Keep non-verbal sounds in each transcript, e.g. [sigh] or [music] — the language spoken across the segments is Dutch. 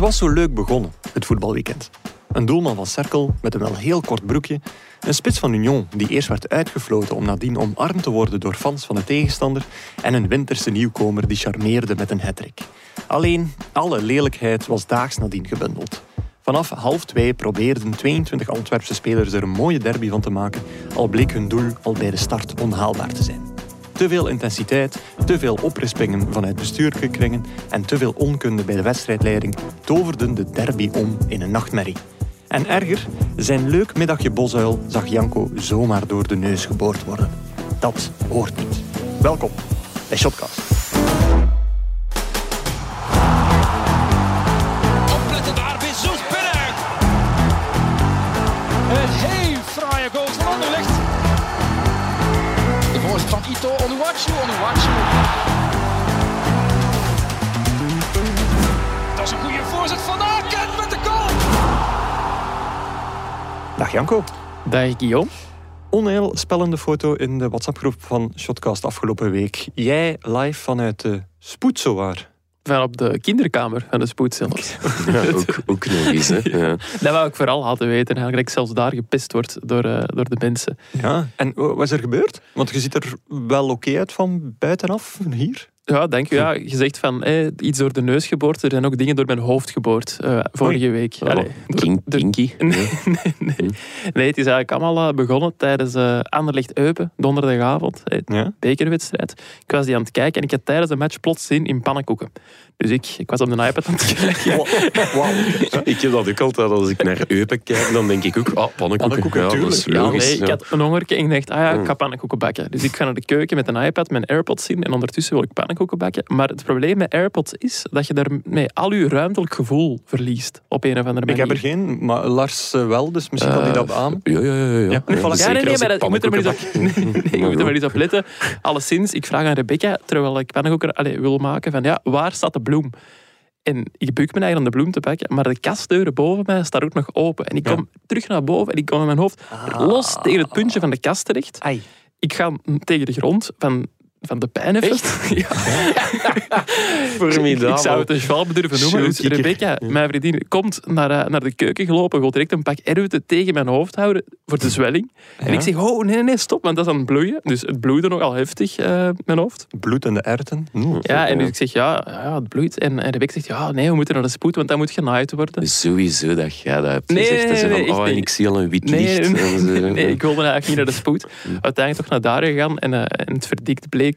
was zo leuk begonnen, het voetbalweekend. Een doelman van Cerkel met een wel heel kort broekje. Een spits van Union die eerst werd uitgefloten om nadien omarmd te worden door fans van de tegenstander. En een winterse nieuwkomer die charmeerde met een hattrick. Alleen, alle lelijkheid was daags nadien gebundeld. Vanaf half twee probeerden 22 Antwerpse spelers er een mooie derby van te maken, al bleek hun doel al bij de start onhaalbaar te zijn. Te veel intensiteit, te veel oprispingen vanuit bestuurlijke kringen en te veel onkunde bij de wedstrijdleiding toverden de derby om in een nachtmerrie. En erger, zijn leuk middagje bosuil zag Janko zomaar door de neus geboord worden. Dat hoort niet. Welkom bij Shotcast. Ito, Onuachu, Onuachu. Dat is een goede voorzet van Aken met de goal. Dag Janko. Dag Guillaume. Onheilspellende foto in de WhatsApp-groep van Shotcast afgelopen week. Jij live vanuit de spoed zowaar. Van op de kinderkamer van de spoed zelfs. Ja, ook, ook nog eens. Hè. [laughs] Ja. Dat wou ik vooral laten weten. Eigenlijk dat ik zelfs daar gepest word door, eh, door de mensen. Ja. En wat is er gebeurd? Want je ziet er wel oké uit van buitenaf, hier. Ja, dank u. Ja, je zegt van eh, iets door de neus geboord. Er zijn ook dingen door mijn hoofd geboord eh, vorige week. Oh, kinky. [laughs] Nee, nee, nee. nee, het is eigenlijk allemaal eh, begonnen tijdens eh Anderlecht-Eupen, donderdagavond. eh, Ja. bekerwedstrijd. Ik was die aan het kijken en ik had tijdens de match plots zin in pannenkoeken. Dus ik, ik was op de iPad aan het kijken. Wauw. Ik heb dat ook altijd als ik naar Eupen kijk, dan denk ik ook, ah, pannenkoeken. Pannenkoeken, ja, dat is. Ja, nee, ik ja. had een hongerke en ik dacht, ah ja, ik Mm. ga pannenkoeken bakken. Dus ik ga naar de keuken met een iPad, mijn AirPods in en ondertussen wil ik pannenkoeken bakken. Maar het probleem met AirPods is dat je daarmee al je ruimtelijk gevoel verliest op een of andere Ik manier. heb er geen, maar Lars eh, wel, dus misschien kan hij dat aan. Ja, ja, ja. ja. Ja, voilà. Nee, nee, maar ik dat, je moet er maar eens op, [laughs] nee, nee, je moet er maar eens op letten. Alleszins, ik vraag aan Rebecca, terwijl ik pannenkoeken wil maken, van ja, waar staat de bloem? En ik buk me eigenlijk om de bloem te pakken, maar de kastdeuren boven mij staan ook nog open. En ik kom terug naar boven en ik kom met mijn hoofd los tegen het puntje van de kast terecht. Ai. Ik ga tegen de grond van, van de pijn Echt? [laughs] Ja. [laughs] Formidabel. Ik zou het een schwalbe durven noemen. Dus. Rebecca, mijn vriendin, komt naar, eh, naar de keuken gelopen, wil direct een pak erwten tegen mijn hoofd houden voor de zwelling. En ik zeg, oh nee, nee, nee, stop, want dat is aan het bloeien. Dus het bloeide nogal heftig, eh, mijn hoofd. Bloed en de erten. Mm. Ja, en dus ik zeg, ja, ja het bloeit. En, en Rebecca zegt, ja, nee, we moeten naar de spoed, want dat moet genaaid worden. Sowieso dat jij dat hebt Nee, gezegd. nee, nee, van, oh, en ik zie al een wit Nee, licht. nee, [laughs] nee, ik wilde eigenlijk niet naar de spoed. Uiteindelijk toch naar daar gegaan en, eh, en het verdikt bleek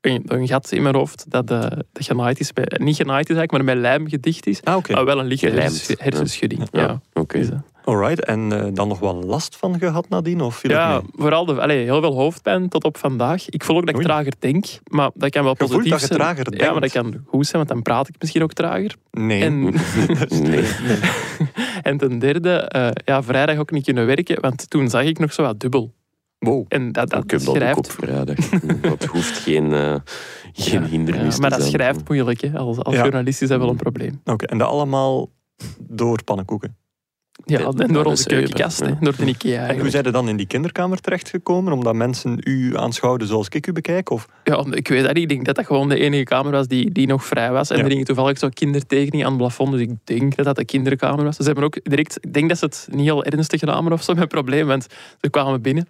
een, een gat in mijn hoofd dat, eh, dat genaaid is. Bij, niet genaaid is eigenlijk, maar met lijm gedicht is. Ah. Maar wel een lichte hersens- hersenschudding. Ja. Ja, oké. Dus, eh, Alright, en eh, dan nog wel last van gehad nadien? Of ja, mee? vooral de, allee, heel veel hoofdpijn tot op vandaag. Ik voel ook dat ik Oei. trager denk, maar dat kan wel Je positief dat je zijn. trager Ja, maar dat kan goed zijn, want dan praat ik misschien ook trager. Nee. En, [laughs] Nee. [laughs] en ten derde, ja, vrijdag ook niet kunnen werken, want toen zag ik nog zo wat dubbel. Wow. En dat, dat Ik heb dat ook schrijft... op vrijdag. Dat hoeft geen, eh, geen Ja, hindernis ja, maar dat zijn. schrijft moeilijk. Hè. Als, als Ja. journalist is dat wel een probleem. Oké, en dat allemaal door pannenkoeken. Ja, dat door onze keukenkast, hè, door de Ikea En hoe zijn dan in die kinderkamer terechtgekomen? Omdat mensen u aanschouwden zoals ik u bekijk? Of? Ja, ik weet dat niet. Ik denk dat dat gewoon de enige kamer was die, die nog vrij was. En Ja. er hing toevallig zo'n kindertekening aan het plafond. Dus ik denk dat dat de kinderkamer was. Ze hebben ook direct... Ik denk dat ze het niet heel ernstig namen of zo, mijn probleem. Want ze kwamen binnen.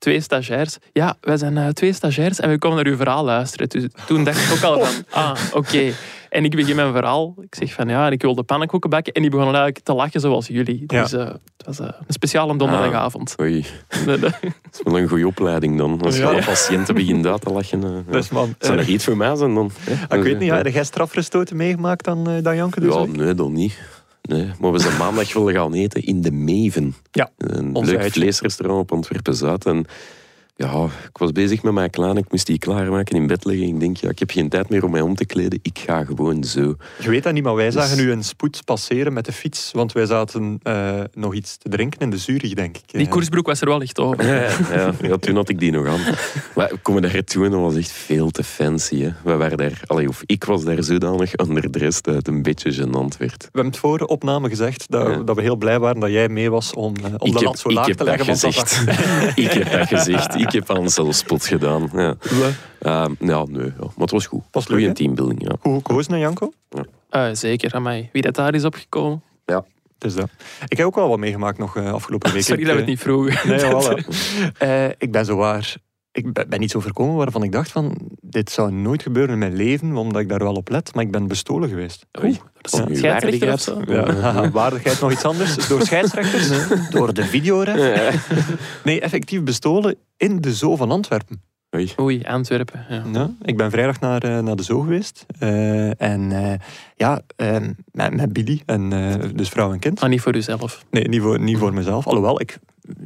Twee stagiairs. Ja, wij zijn eh, twee stagiairs en we komen naar uw verhaal luisteren. Dus toen dacht ik ook al van, [laughs] ah, oké. En ik begin mijn verhaal. Ik zeg van, ja, en ik wilde pannenkoeken bakken. En die begonnen eigenlijk te lachen zoals jullie. Ja. Dus eh, het was eh, een speciale donderdagavond. Oei, [laughs] Nee, nee. dat is wel een goede opleiding dan. Als je Ja. alle patiënten begint uit te lachen. eh. [laughs] Dus, man, Zou dat iets voor mij zijn dan? ah, ik weet niet, ja, heb jij strafrestoten meegemaakt dan, eh, dan Janke? Dus Ja, ook? nee, dan niet. Nee. Maar we zijn maandag [laughs] willen gaan eten in de Meven. Ja, Een leuk uitje. vleesrestaurant op Antwerpen-Zuid. En ja, ik was bezig met mijn klein. Ik moest die klaarmaken in bed leggen. Ik denk, ja, ik heb geen tijd meer om mij om te kleden. Ik ga gewoon zo. Je weet dat niet, maar wij zagen Dus- u een spoed passeren met de fiets. Want wij zaten eh, nog iets te drinken in de Zurich, denk ik. Die koersbroek was er wel echt over. Ja, ja, ja, toen had ik die nog aan. Maar we komen daar toe en dat was echt veel te fancy. Hè. We waren daar, allee, of ik was daar zodanig underdressed dat het een beetje gênant werd. We hebben het voor de opname gezegd dat, Ja. dat we heel blij waren dat jij mee was om, eh, om ik de lat zo laag te leggen. dat gezegd. [laughs] ik heb dat gezegd. Ik heb aan zelfspot gedaan. Ja. Ehm, ja, nee, ja. maar het was goed. Was leuk, Goeie teambuilding, ja. Goed gekozen, hè, Janko? Eh, zeker, amai. Wie dat daar is opgekomen. Dus dat. Ik heb ook wel wat meegemaakt nog eh, afgelopen [laughs] week. Sorry Ik, dat we het niet vroegen. Nee, [laughs] voilà. Eh, ik ben zo waar. Ik ben, niet zo voorkomen waarvan ik dacht van dit zou nooit gebeuren in mijn leven, omdat ik daar wel op let, maar ik ben bestolen geweest. Oeh, Dat is Ja. nu Scheidsrechter of waardigheid. zo? Ja. [laughs] Waardigheid nog iets anders? Door scheidsrechters? Door de videoref? Nee, effectief bestolen in de Zoo van Antwerpen. Oei. Oei, Antwerpen. Ja. Ja, ik ben vrijdag naar, eh, naar de Zoo geweest. Eh, en eh, ja, eh, met, met Billy, en, eh, dus vrouw en kind. Maar niet voor uzelf. Nee, niet voor, niet voor mezelf. Alhoewel, ik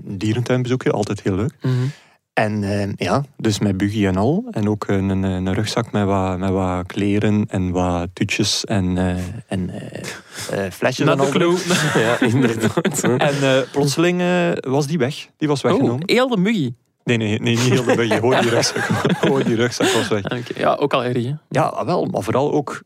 een dierentuinbezoekje, altijd heel leuk. Mhm. En eh, ja, dus met buggy en al. En ook een, een, een rugzak met wat, met wat kleren en wat tutjes en, eh, en eh, eh, flesjes en al. Ja, inderdaad. [laughs] En eh, plotseling eh, was die weg. Die was Oh, weggenomen. heel de muggie. Nee, nee, nee, niet heel de buggy. Gewoon die rugzak. [laughs] Gewoon die rugzak was weg. Oké. Ja, ook al erg. Hè. Ja, wel. Maar vooral ook,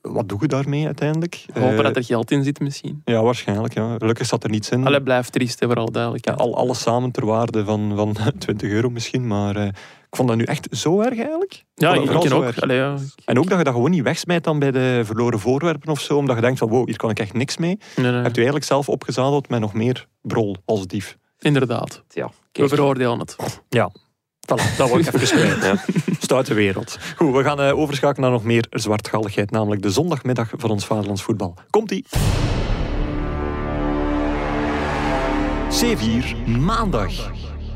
wat doe je daarmee uiteindelijk? Hopen Eh, dat er geld in zit misschien. Ja, waarschijnlijk. Ja. Gelukkig zat er niets in. Allee, blijft triest, hè, vooral duidelijk. Ja, al, alles samen ter waarde van, van [laughs] 20 euro misschien. Maar eh, ik vond dat nu echt zo erg eigenlijk. Ja, ik zo ook. Allee, ja. En ook dat je dat gewoon niet wegsmijt dan bij de verloren voorwerpen of zo. Omdat je denkt van, wow, hier kan ik echt niks mee. Nee, nee. Hebt u eigenlijk zelf opgezadeld met nog meer brol als dief. Inderdaad. Ja, We veroordelen het. Voilà, dat wordt even kwijt. Ja. [laughs] Stoute wereld. Goed, we gaan eh, overschakelen naar nog meer zwartgalligheid. Namelijk de zondagmiddag van ons vaderlands voetbal. Komt-ie. C4 Maandag.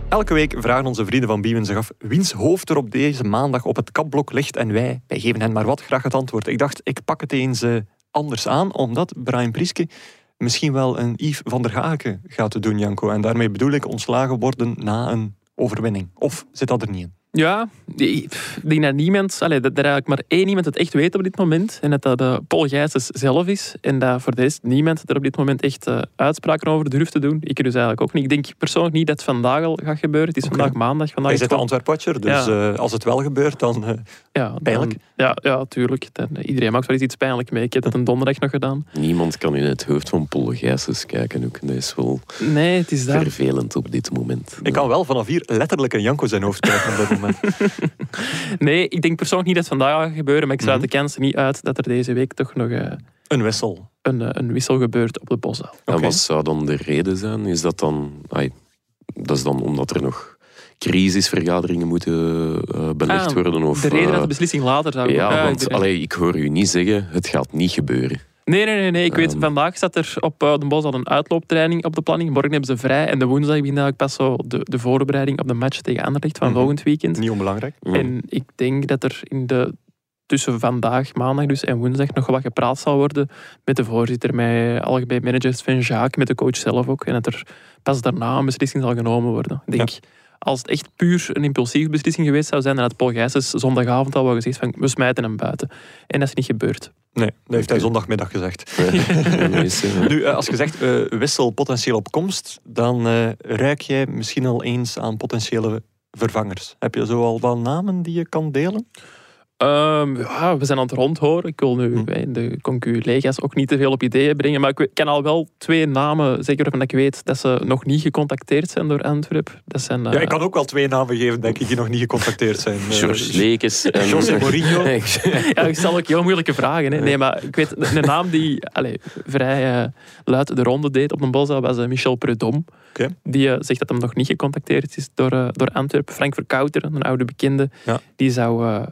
Elke week vragen onze vrienden van Biemen zich af wiens hoofd er op deze maandag op het kapblok ligt en wij, wij geven hen maar wat graag het antwoord. Ik dacht, ik pak het eens eh, anders aan, omdat Brian Prieske misschien wel een Yves van der Haken gaat doen, Janko. En daarmee bedoel ik ontslagen worden na een overwinning. Of zit dat er niet in? Ja, ik denk dat niemand, allee, dat er eigenlijk maar één iemand het echt weet op dit moment. En dat dat eh, Paul Gijsens zelf is. En dat voor de rest niemand er op dit moment echt eh, uitspraken over durft te doen. Ik dus eigenlijk ook niet. Ik denk persoonlijk niet dat het vandaag al gaat gebeuren. Het is vandaag maandag. Vandaag Hij is zit de Antwerp-watcher, dus Ja. eh, als het wel gebeurt, dan... eh, ja, dan- pijnlijk. Ja, ja, tuurlijk. Dan, iedereen maakt wel eens iets pijnlijk mee. Ik heb dat een donderdag nog gedaan. Niemand kan in het hoofd van Paul Gijsens kijken. Ook. Dat is wel Nee, het is daar. vervelend op dit moment. ik kan wel vanaf hier letterlijk een Janko zijn hoofd krijgen op dit moment. [laughs] Nee, ik denk persoonlijk niet dat het vandaag gaat gebeuren. Maar ik sluit Mhm. de kans niet uit dat er deze week toch nog eh, Een wissel. een, eh, een wissel gebeurt op de boszaal. En wat zou dan de reden zijn? Is dat dan... ai, dat is dan omdat er nog crisisvergaderingen moeten eh, belegd Ah, worden? Of, De reden dat de beslissing later zou Ja, ik want ben- allee, ik hoor u niet zeggen, het gaat niet gebeuren. Nee, nee, nee. nee. Ik weet, Ehm. vandaag staat er op uh, de Bos al een uitlooptraining op de planning. Morgen hebben ze vrij. En de woensdag begint eigenlijk pas zo de, de voorbereiding op de match tegen Anderlecht van Mhm. volgend weekend. Niet onbelangrijk. En ik denk dat er in de, tussen vandaag, maandag dus, en woensdag nog wat gepraat zal worden met de voorzitter, met algemeen manager Sven Jaak, met de coach zelf ook. En dat er pas daarna een beslissing zal genomen worden. Ik denk, als het echt puur een impulsieve beslissing geweest zou zijn, dan had Paul Gijsens zondagavond al wel gezegd van we smijten hem buiten. En dat is niet gebeurd. Nee, dat heeft hij zondagmiddag gezegd. [laughs] Ja, eh, Nu, eh, als je zegt eh, wissel potentieel op komst, dan eh, ruik jij misschien al eens aan potentiële vervangers. Heb je zo al wat namen die je kan delen? Ehm, ja, we zijn aan het rondhoren. Ik wil nu Hm. bij de concu-lega's ook niet te veel op ideeën brengen. Maar ik ken al wel twee namen, zeker waarvan ik weet dat ze nog niet gecontacteerd zijn door Antwerp. Dat zijn, eh, Ja, ik kan ook wel twee namen geven, denk ik, die nog niet gecontacteerd zijn. Eh, George Lekes en... [laughs] José Mourinho. [laughs] [laughs] ja, ik stel ook heel moeilijke vragen. Hè. Nee, maar ik weet, een naam die allee, vrij eh, luid de ronde deed op de bos, dat was eh, Michel Prudhomme. Oké. Die eh, zegt dat hem nog niet gecontacteerd is door, eh, door Antwerp. Frank Verkouter, een oude bekende, Ja. die zou eh,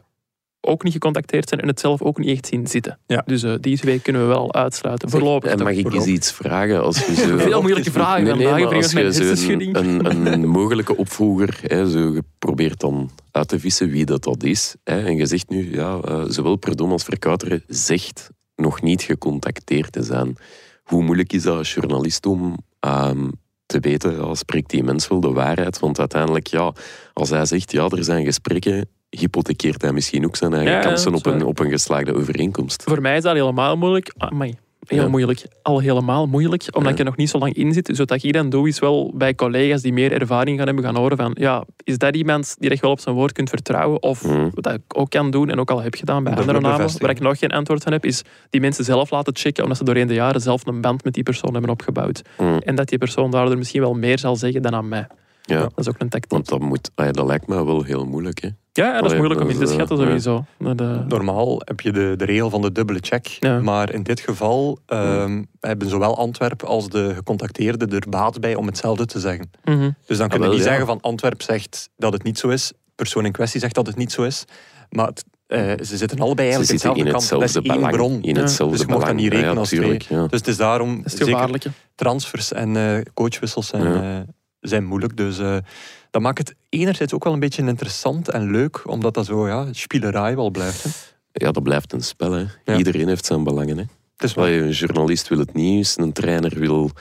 ook niet gecontacteerd zijn en het zelf ook niet echt zien zitten. Ja. Dus eh, die twee kunnen we wel uitsluiten. Voorlopig. En mag ik eens iets vragen? Als je zo... [laughs] Veel moeilijke vragen Nee, nee, als met je een een, een, [laughs] een mogelijke opvolger hè, zo geprobeerd dan uit te vissen wie dat, dat is. Hè, en je zegt nu, ja, eh, zowel Perdon als Verkouteren zegt nog niet gecontacteerd te zijn. Hoe moeilijk is dat als journalist om ehm, te weten, ja, spreekt die mens wel de waarheid? Want uiteindelijk, ja, als hij zegt, ja, er zijn gesprekken, hypothekeert hij misschien ook zijn eigen Ja, kansen op een, op een geslaagde overeenkomst. Voor mij is dat helemaal moeilijk. Ah, amai, heel Ja. moeilijk. Al helemaal moeilijk, omdat Ja. ik er nog niet zo lang in zit. Dus wat ik dan doe, is wel bij collega's die meer ervaring gaan hebben, gaan horen van, ja, is dat iemand die echt wel op zijn woord kunt vertrouwen? Of Mhm. wat ik ook kan doen, en ook al heb gedaan bij Dat andere namen, waar ik nog geen antwoord van heb, is die mensen zelf laten checken, omdat ze doorheen de jaren zelf een band met die persoon hebben opgebouwd. Mhm. En dat die persoon daardoor misschien wel meer zal zeggen dan aan mij. Ja, Dat is ook een tactiek. want dat, moet, ah ja, dat lijkt me wel heel moeilijk. Hè. Ja, dat is moeilijk om in te is, schatten eh, sowieso. Maar de- Normaal heb je de, de regel van de dubbele check. Ja. Maar in dit geval ehm, hebben zowel Antwerp als de gecontacteerde er baat bij om hetzelfde te zeggen. Mhm. Dus dan kun je wel, niet ja. zeggen van Antwerp zegt dat het niet zo is. Persoon in kwestie zegt dat het niet zo is. Maar het, eh, ze zitten allebei Ze eigenlijk zitten in dezelfde kant. hetzelfde dat is één bron. In hetzelfde Dus je mag dat niet rekenen ja, als tuurlijk, ja. Dus het is daarom, Dat is het zeker transfers en eh, coachwissels zijn, Ja. eh, zijn moeilijk. Dus eh, dat maakt het enerzijds ook wel een beetje interessant en leuk, omdat dat zo ja, spielerij wel blijft. Hè. Ja, dat blijft een spel. Hè. Ja. Iedereen heeft zijn belangen. Hè. Het is wel, Een journalist wil het nieuws, een trainer wil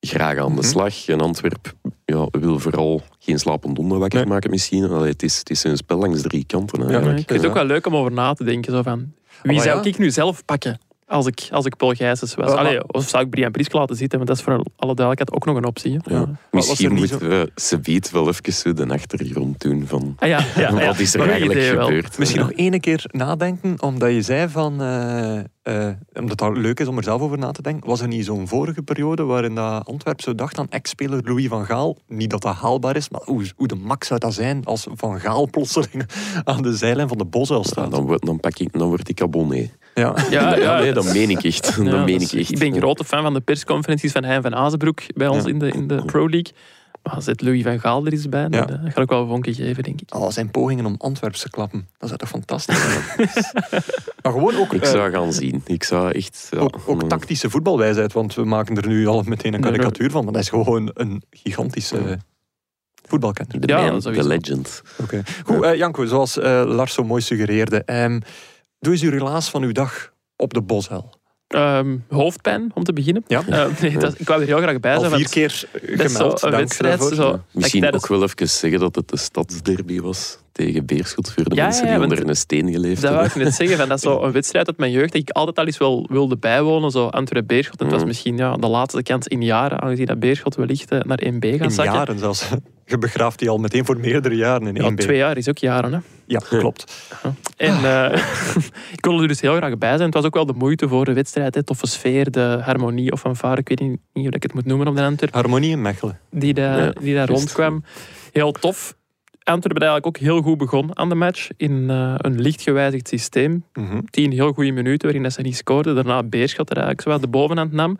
graag aan de Mhm. slag. En Antwerp ja, wil vooral geen slapend honden wakker Nee. maken misschien. Allee, het, is, het is een spel langs drie kanten. Ja, Ja, eigenlijk. ik vind het ook wel leuk om over na te denken. Zo van, wie maar zou ja. ik nu zelf pakken als ik, als ik Paul Gijsens was? Allee, of zou ik Brian Prisk laten zitten? Want dat is voor alle duidelijkheid ook nog een optie. Ja. Misschien niet moeten we ze biedt wel even zo de achtergrond doen van Ah ja, ja, [laughs] ja. wat is er eigenlijk gebeurd. Misschien Ja. nog één keer nadenken, omdat je zei van... eh, eh, omdat het leuk is om er zelf over na te denken. Was er niet zo'n vorige periode waarin dat Antwerp zo dacht aan ex-speler Louis van Gaal? Niet dat dat haalbaar is, maar hoe, hoe de max zou dat zijn als Van Gaal plotseling [laughs] aan de zijlijn van de Bosuil Ja, staat? dan, word, dan, pak ik, dan word ik abonnee. Ja. Ja, [laughs] ja, nee, dat meen ik echt. [laughs] Ja, dat dat meen is- ik echt. Ik ben grote fan van de persconferenties van Hein van Azenbroek bij ons Ja. in, de, in de Pro League. Maar zet Louis van Gaal er eens bij, Ja. dat gaat ook wel een vonken geven, denk ik. Oh, zijn pogingen om Antwerps te klappen. Dat zou toch fantastisch zijn? [laughs] maar gewoon ook, Ik eh, zou gaan zien. Ik zou echt... Ja, ook, ook mm. tactische voetbalwijsheid, want we maken er nu al meteen een Nee, karikatuur van. Maar dat is gewoon een gigantische Ja. voetbalkenner. De Ja, man, de legend. Oké. Goed, eh, Janko, zoals eh, Lars zo mooi suggereerde. ehm, doe eens uw relaas van uw dag op de Bosuil. Ehm, hoofdpijn, om te beginnen. Ja. Eh, nee, dat, ik wou er heel graag bij Al zijn. vier keer dat is zo gemeld. een wedstrijd. Zo, Misschien ook wel even zeggen dat het de stadsderby was tegen Beerschot voor de Ja, mensen ja, die want onder een steen geleefd Dat wou hebben. ik net zeggen. Van, dat is zo [laughs] een wedstrijd uit mijn jeugd dat ik altijd al eens wel wilde bijwonen. Zo Antwerp-Beerschot. En Het was Mhm. misschien ja, de laatste kans in jaren, aangezien dat Beerschot wellicht eh, naar 1B gaat In zakken. jaren zelfs. [laughs] Je begraaft die al meteen voor meerdere jaren in Ja, één twee jaar is ook jaren. Hè. Ja, klopt. En eh, [laughs] ik wilde er dus heel graag bij zijn. Het was ook wel de moeite voor de wedstrijd. Hè. Toffe sfeer, de harmonie of fanfare. Ik weet niet niet hoe ik het moet noemen op de Antwerp. Harmonie in Mechelen. Die, daar Ja, die daar rondkwam. Heel tof. Antwerpen eigenlijk ook heel goed begon aan de match. In eh, een licht gewijzigd systeem. Mhm. tien heel goede minuten waarin dat ze niet scoorden. Daarna Beerschot er eigenlijk zo wat de bovenhand nam.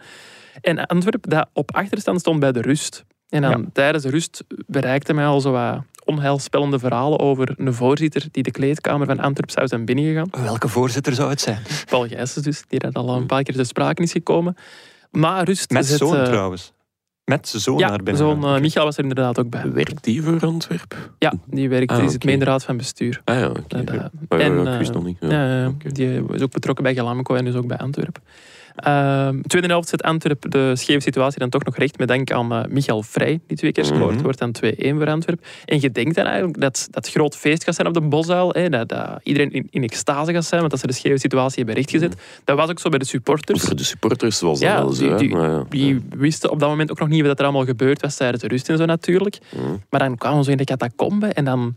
En Antwerpen dat op achterstand stond bij de rust. En dan Ja. tijdens de rust bereikte mij al zo wat onheilspellende verhalen over een voorzitter die de kleedkamer van Antwerpen zou zijn binnengegaan. Welke voorzitter zou het zijn? Paul Gijsens dus, die dat al een paar keer te sprake is gekomen. Na rust Met zoon eh, trouwens. Met zijn zoon Ja, naar binnen. zoon gaan. eh, Michael was er inderdaad ook bij. Werkt die voor Antwerp? Ja, die werkt, Ah, die zit oké. mee in de raad van bestuur. Ah ja, oké. Eh, en, ja, ik wist nog niet. Ja. Ja, ja, Oké. die is ook betrokken bij Gelamco en dus ook bij Antwerpen. Ehm tweede helft zet Antwerpen de scheve situatie dan toch nog recht met dank aan eh, Michael Vrij, die twee keer scoort. Mhm. wordt dan 2-1 voor Antwerpen. En je denkt dan eigenlijk dat dat groot feest gaat zijn op de Bosuil. Hè, dat, dat iedereen in, in extase gaat zijn, want dat ze de scheve situatie hebben rechtgezet. Dat was ook zo bij de supporters. Voor de supporters was dat Ja, wel zo. die- ja, Die wisten op dat moment ook nog niet wat er allemaal gebeurd was tijdens de rust en zo natuurlijk. Mhm. Maar dan kwamen ze in de catacombe en dan...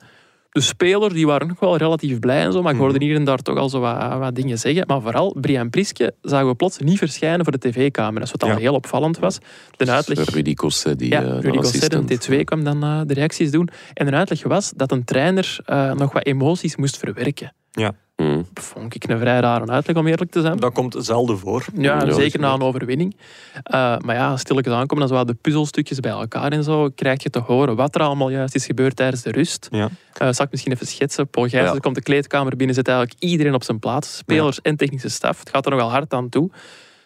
De spelers die waren nog wel relatief blij en zo, maar ik hoorde hier en daar toch al zo wat, wat dingen zeggen. Maar vooral Brian Priske zagen we plots niet verschijnen voor de tv-camera's, wat al Ja. heel opvallend was. De uitleg... Rudy Cosse, die Ja, eh, de Rudy assistent. T2, kwam dan eh, de reacties doen. En de uitleg was dat een trainer eh, nog wat emoties moest verwerken. Mhm. Dat vond ik een vrij rare uitleg, om eerlijk te zijn. Dat komt zelden voor. Ja, Ja, zeker na een overwinning. Eh, maar ja, stilletjes aankomen, dan zo wat de puzzelstukjes bij elkaar en zo, krijg je te horen wat er allemaal juist is gebeurd tijdens de rust. Ja. Eh, zal ik misschien even schetsen? Paul Ja. komt de kleedkamer binnen, zet eigenlijk iedereen op zijn plaats. Spelers en technische staf. Het gaat er nogal hard aan toe.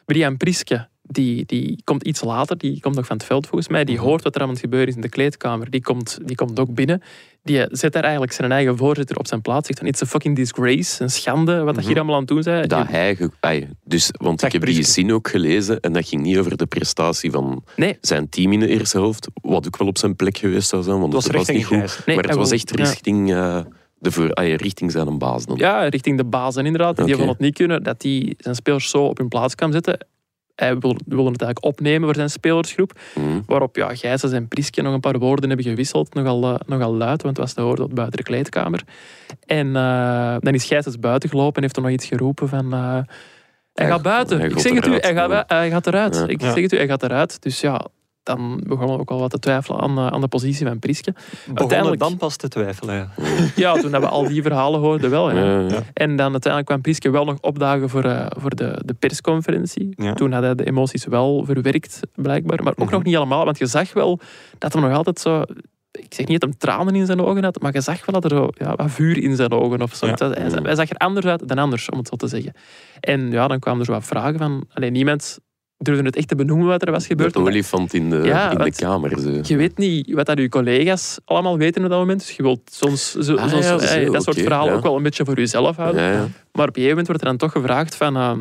Brian Priske, die, die komt iets later. Die komt nog van het veld volgens mij. Die Mhm. hoort wat er aan het gebeuren is in de kleedkamer. Die komt, die komt ook binnen. Die zet daar eigenlijk zijn eigen voorzitter op zijn plaats. Zegt van, it's a fucking disgrace. Een schande wat dat Mhm. hier allemaal aan het doen zijn. Dat hij... ai, dus, want ik heb die zin ook gelezen en dat ging niet over de prestatie van Nee, zijn team in de eerste helft, wat ook wel op zijn plek geweest zou zijn, want Het was het was richting niet goed. Nee, maar het was echt ja. richting, eh, de voor, richting zijn baas dan. Ja, richting de bazen inderdaad. Die vonden het niet kunnen dat hij zijn spelers zo op hun plaats kan zetten. Hij wilde, wilde het eigenlijk opnemen voor zijn spelersgroep. Mhm. Waarop ja, Gijsens en Priske nog een paar woorden hebben gewisseld. Nogal, eh, nogal luid, want het was te horen tot buiten de kleedkamer. En eh, dan is Gijsens buiten gelopen en heeft er nog iets geroepen van... eh, hij Hij- gaat buiten. hij ik zeg het u, hij gaat, hij gaat eruit. Ja. Ik Ja. zeg het u, hij gaat eruit. Dus ja, dan begonnen we ook al wat te twijfelen aan, eh, aan de positie van Priske. Begonnen Uiteindelijk- dan pas te twijfelen. Ja. Ja, toen hebben we al die verhalen hoorden wel. Ja. Ja, ja. En dan uiteindelijk kwam Priske wel nog opdagen voor, eh, voor de, de persconferentie. Ja. Toen had hij de emoties wel verwerkt, blijkbaar. Maar ook Mhm. nog niet allemaal, want je zag wel dat hij nog altijd zo... Ik zeg niet dat hij tranen in zijn ogen had, maar je zag wel dat er zo, ja, wat vuur in zijn ogen of zo. Hij, hij zag er anders uit dan anders, om het zo te zeggen. En ja, dan kwamen er zo wat vragen van... Alleen niemand durfde het echt te benoemen wat er was gebeurd. De olifant in de, Ja, in de kamer. Zo. je weet niet wat dat je collega's allemaal weten op dat moment. Dus je wilt soms zo, Ah, soms, ja, eh, zo, dat soort verhalen ja. ook wel een beetje voor jezelf houden. Ja, ja. Maar op een gegeven moment wordt er dan toch gevraagd van... ehm,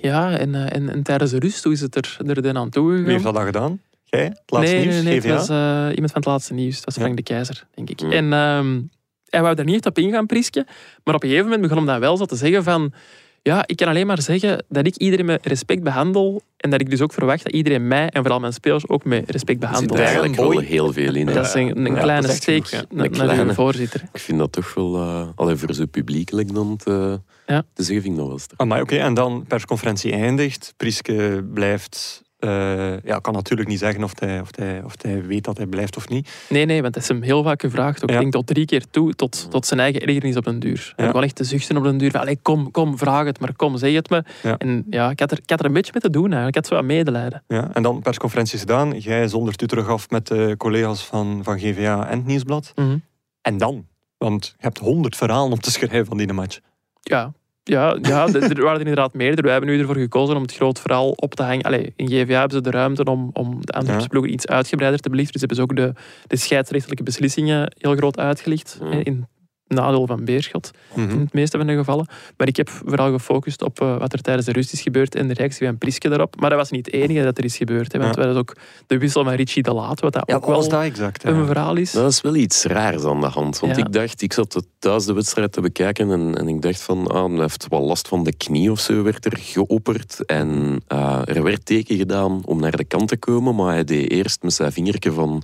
ja, en, eh, en, en tijdens de rust, hoe is het er, er dan aan toe Wie heeft dat dan gedaan? Jij? Het laatste nee, nieuws? nee, nee, het was eh, iemand van het laatste nieuws. Het was Ja. Frank de Keizer, denk ik. Ja. En ehm, hij wou daar niet echt op ingaan, Priske. Maar op een gegeven moment begon hem dan wel zo te zeggen van... Ja, ik kan alleen maar zeggen dat ik iedereen met respect behandel. En dat ik dus ook verwacht dat iedereen mij en vooral mijn spelers ook met respect Er zit behandelt. eigenlijk wel heel veel in. hè. Dat is een, een Ja, kleine steek ja. naar, kleine. voorzitter. Ik vind dat toch wel... eh allee, voor zo publiekelijk dan te, Ja. te zeggen, vind ik dat wel sterk. Ah, maar oké, en dan persconferentie eindigt. Prieske blijft... eh, ja, kan natuurlijk niet zeggen of hij, of, hij, of hij weet dat hij blijft of niet. Nee, nee, want dat is hem heel vaak gevraagd. Ook, Ja. Ik denk tot drie keer toe, tot, tot zijn eigen ergernis op den duur. En Ja. gewoon echt te zuchten op den duur. Allee, kom, kom, vraag het maar, kom, zeg het me. Ja. En ja, ik had, er, ik had er een beetje mee te doen eigenlijk. Ik had zo wat medelijden. Ja, en dan persconferenties gedaan. Jij zondert u terug af met de collega's van, van GVA en het Nieuwsblad. Mhm. En dan? Want je hebt honderd verhalen om te schrijven van die match. Ja, ja, ja er waren er inderdaad meerdere. Wij hebben nu ervoor gekozen om het groot verhaal op te hangen. Allee, in GVA hebben ze de ruimte om, om de Antwerpse Ja. ploegen iets uitgebreider te belichten. Dus hebben ze ook de, de scheidsrechtelijke beslissingen heel groot uitgelicht. Ja. hè, In nadeel van Beerschot. Mhm. in het meeste van de gevallen. Maar ik heb vooral gefocust op eh, wat er tijdens de rust is gebeurd en de reactie van Priske daarop. Maar dat was niet het enige dat er is gebeurd. Hè, want Ja. we hadden ook de wissel van Richie de Laat, wat dat Ja, ook wat wel was dat exact? een Ja. verhaal is. Dat is wel iets raars aan de hand. Want Ja. ik dacht, ik zat thuis de wedstrijd te bekijken en, en ik dacht van, ah, hij heeft wel last van de knie of zo, werd er geopperd. En eh, er werd teken gedaan om naar de kant te komen, maar hij deed eerst met zijn vingertje van,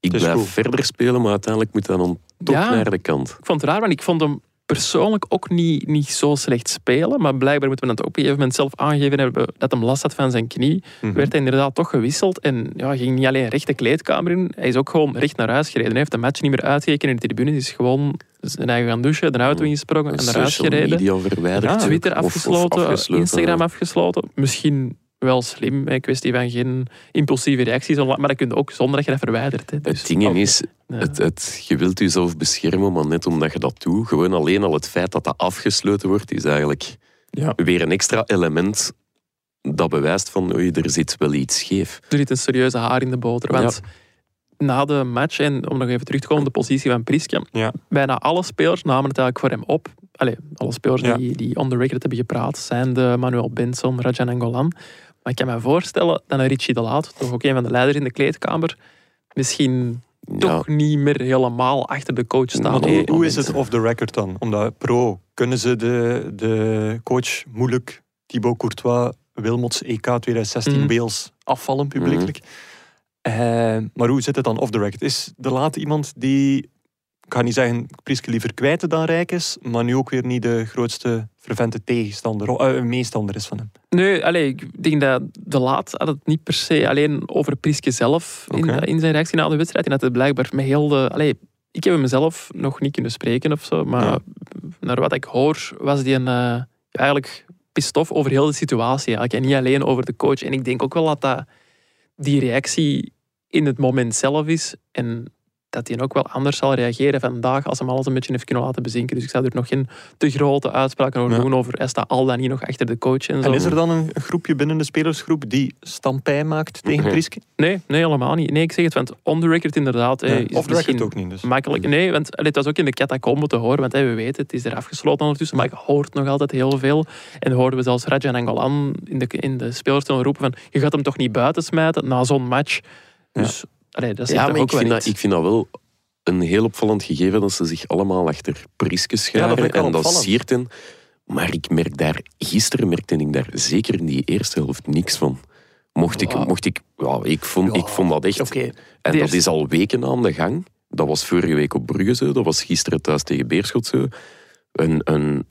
ik is blijf verder spelen, maar uiteindelijk moet hij dan toch Ja. naar de kant. Ik vond het raar, want ik vond hem persoonlijk ook niet, niet zo slecht spelen. Maar blijkbaar moeten we dat ook op een gegeven moment zelf aangegeven hebben dat hem last had van zijn knie. Mhm. Werd hij inderdaad toch gewisseld en ja, ging niet alleen recht de kleedkamer in. Hij is ook gewoon recht naar huis gereden. Hij heeft de match niet meer uitgekeken in de tribune. Hij is gewoon zijn eigen gaan douchen, de auto ingesprongen en naar huis Social gereden. media verwijderd. Ja, Twitter of- of afgesloten, afgesloten. Instagram afgesloten. Misschien wel slim, een kwestie van geen impulsieve reacties, maar dat kun je ook zonder dat je dat verwijdert. Hè. Dus, Het ding is, ja. het, het, je wilt jezelf beschermen, maar net omdat je dat doet, gewoon alleen al het feit dat dat afgesloten wordt, is eigenlijk Ja. weer een extra element dat bewijst van oei, er zit wel iets scheef. Er zit een serieuze haar in de boter. Want na de match, en om nog even terug te komen op de positie van Priske, Ja. bijna alle spelers namen het eigenlijk voor hem op. Allee, alle spelers Ja. die, die on the record hebben gepraat, zijn de Manuel Benson, Rajan Angolan. Maar ik kan me voorstellen dat een Richie de Laat, toch ook een van de leiders in de kleedkamer, misschien Ja, toch niet meer helemaal achter de coach staat. Hoe, is het off the record dan? Omdat pro, kunnen ze de, de coach moeilijk Thibaut Courtois, Wilmots EK 2016 Mhm. Beels afvallen publiekelijk? Eh, maar hoe zit het dan off the record? Is de late iemand die, ik ga niet zeggen Prieske liever kwijten dan rijk is, maar nu ook weer niet de grootste fervente tegenstander, eh, meestander is van hem? Nee, allee, ik denk dat de Laat had het niet per se alleen over Priske zelf in, zijn reactie na de wedstrijd. En dat het blijkbaar met heel de... Allee, ik heb hem zelf nog niet kunnen spreken of zo, maar Ja. naar wat ik hoor was die een, eh, eigenlijk pissed off over heel de situatie. Eigenlijk. En niet alleen over de coach. En ik denk ook wel dat, dat die reactie in het moment zelf is en dat hij ook wel anders zal reageren vandaag als hem alles een beetje heeft kunnen laten bezinken. Dus ik zou er nog geen te grote uitspraken over Ja. doen over staat al dan niet nog achter de coach en zo. En is er dan een groepje binnen de spelersgroep die stampij maakt tegen. Prieske? Nee, nee, helemaal niet. Nee, ik zeg het, want on the record inderdaad. Ja, is off the record misschien ook niet dus. Makkelijk. Nee, want het was ook in de catacombe te horen, want hey, we weten, het is er afgesloten ondertussen, maar ik hoort nog altijd heel veel. En hoorden we zelfs Rajan Angolan in de, in de spelerstunnel roepen van, je gaat hem toch niet buiten smijten na zo'n match. Dus allee, dat ja maar ook ik vind, dat, ik vind dat wel een heel opvallend gegeven dat ze zich allemaal achter Priske Ja, dat scharen. en dat siert hen. Maar ik merk daar, gisteren merkte ik daar zeker in die eerste helft niks van. Mocht ik, mocht ik, ja, ik, vond, ik vond dat echt. En dat is al weken aan de gang. Dat was vorige week op Brugge zo, dat was gisteren thuis tegen Beerschot zo. Een, een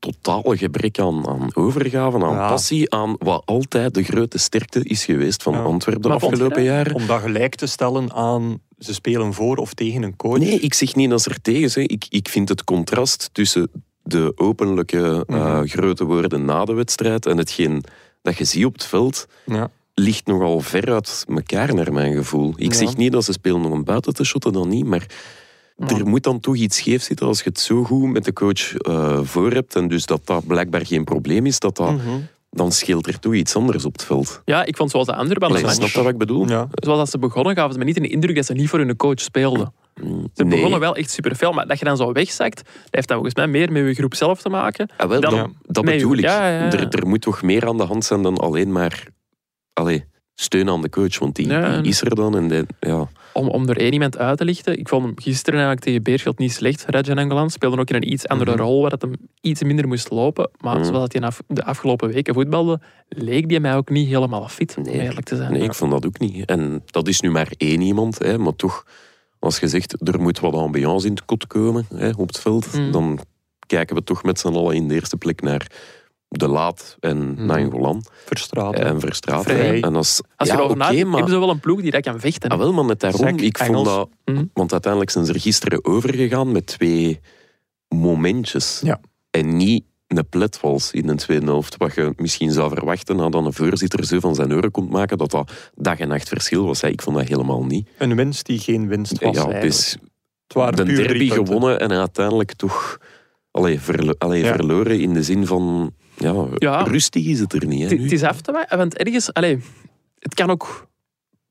totale gebrek aan, aan overgave, aan Ja. passie, aan wat altijd de grote sterkte is geweest van Ja. Antwerpen de Maar afgelopen jaren. Om dat gelijk te stellen aan ze spelen voor of tegen een coach. Nee, ik zeg niet dat ze er tegen zijn. Ik, ik vind het contrast tussen de openlijke eh, Mhm. grote woorden na de wedstrijd en hetgeen dat je ziet op het veld, Ja. ligt nogal ver uit elkaar naar mijn gevoel. Ik Ja. zeg niet dat ze spelen om een buiten te shotten, dan niet, maar er moet dan toch iets scheef zitten als je het zo goed met de coach eh, voor hebt en dus dat dat blijkbaar geen probleem is, dat dat, Mhm. dan scheelt er toch iets anders op het veld. Ja, ik vond zoals de andere Allee, match, snap je wat ik bedoel? Ja. zoals dat ze begonnen, gaven ze me niet in de indruk dat ze niet voor hun coach speelden. Mm, Ze nee. begonnen wel echt superveel, maar dat je dan zo wegzakt, dat heeft dan volgens mij meer met je groep zelf te maken. Ah, wel, Dan- dat, dat bedoel ik. ja, ja, ja. Er, er moet toch meer aan de hand zijn dan alleen maar allee, steun aan de coach, want die, is er dan. En die- ja. Om, om er één iemand uit te lichten, ik vond hem gisteren eigenlijk tegen Beerschot niet slecht, Rajan Angolan. Speelde ook in een iets andere Mhm. rol, waar het hem iets minder moest lopen. Maar Mhm. zoals hij de afgelopen weken voetbalde, leek die mij ook niet helemaal fit, om Nee. eerlijk te zijn. Nee, ik vond dat ook niet. En dat is nu maar één iemand, hè, maar toch, als je zegt er moet wat ambiance in het kot komen hè, op het veld, Mm. dan kijken we toch met z'n allen in de eerste plek naar De Laat en Mm. Nangolan Verstraten. en Verstraeten. Vrij. En als, Als je ja, erover maar... hebben ze wel een ploeg die dat kan vechten. Ah, wel, maar net daarom, ik vond dat... Mhm. Want uiteindelijk zijn ze er gisteren overgegaan met twee momentjes. Ja. En niet een pletwals in de tweede helft. Wat je misschien zou verwachten nadat een voorzitter zo van zijn oren komt maken, dat dat dag en nacht verschil was. Ik vond dat helemaal niet. Een winst die geen winst was. ja, eigenlijk. het is het waren de derby gewonnen en uiteindelijk toch allee, verlo- allee, Ja. verloren in de zin van... Ja, Ja. rustig is het er niet. Hè, Het is af te wijten, want ergens, allee, het kan ook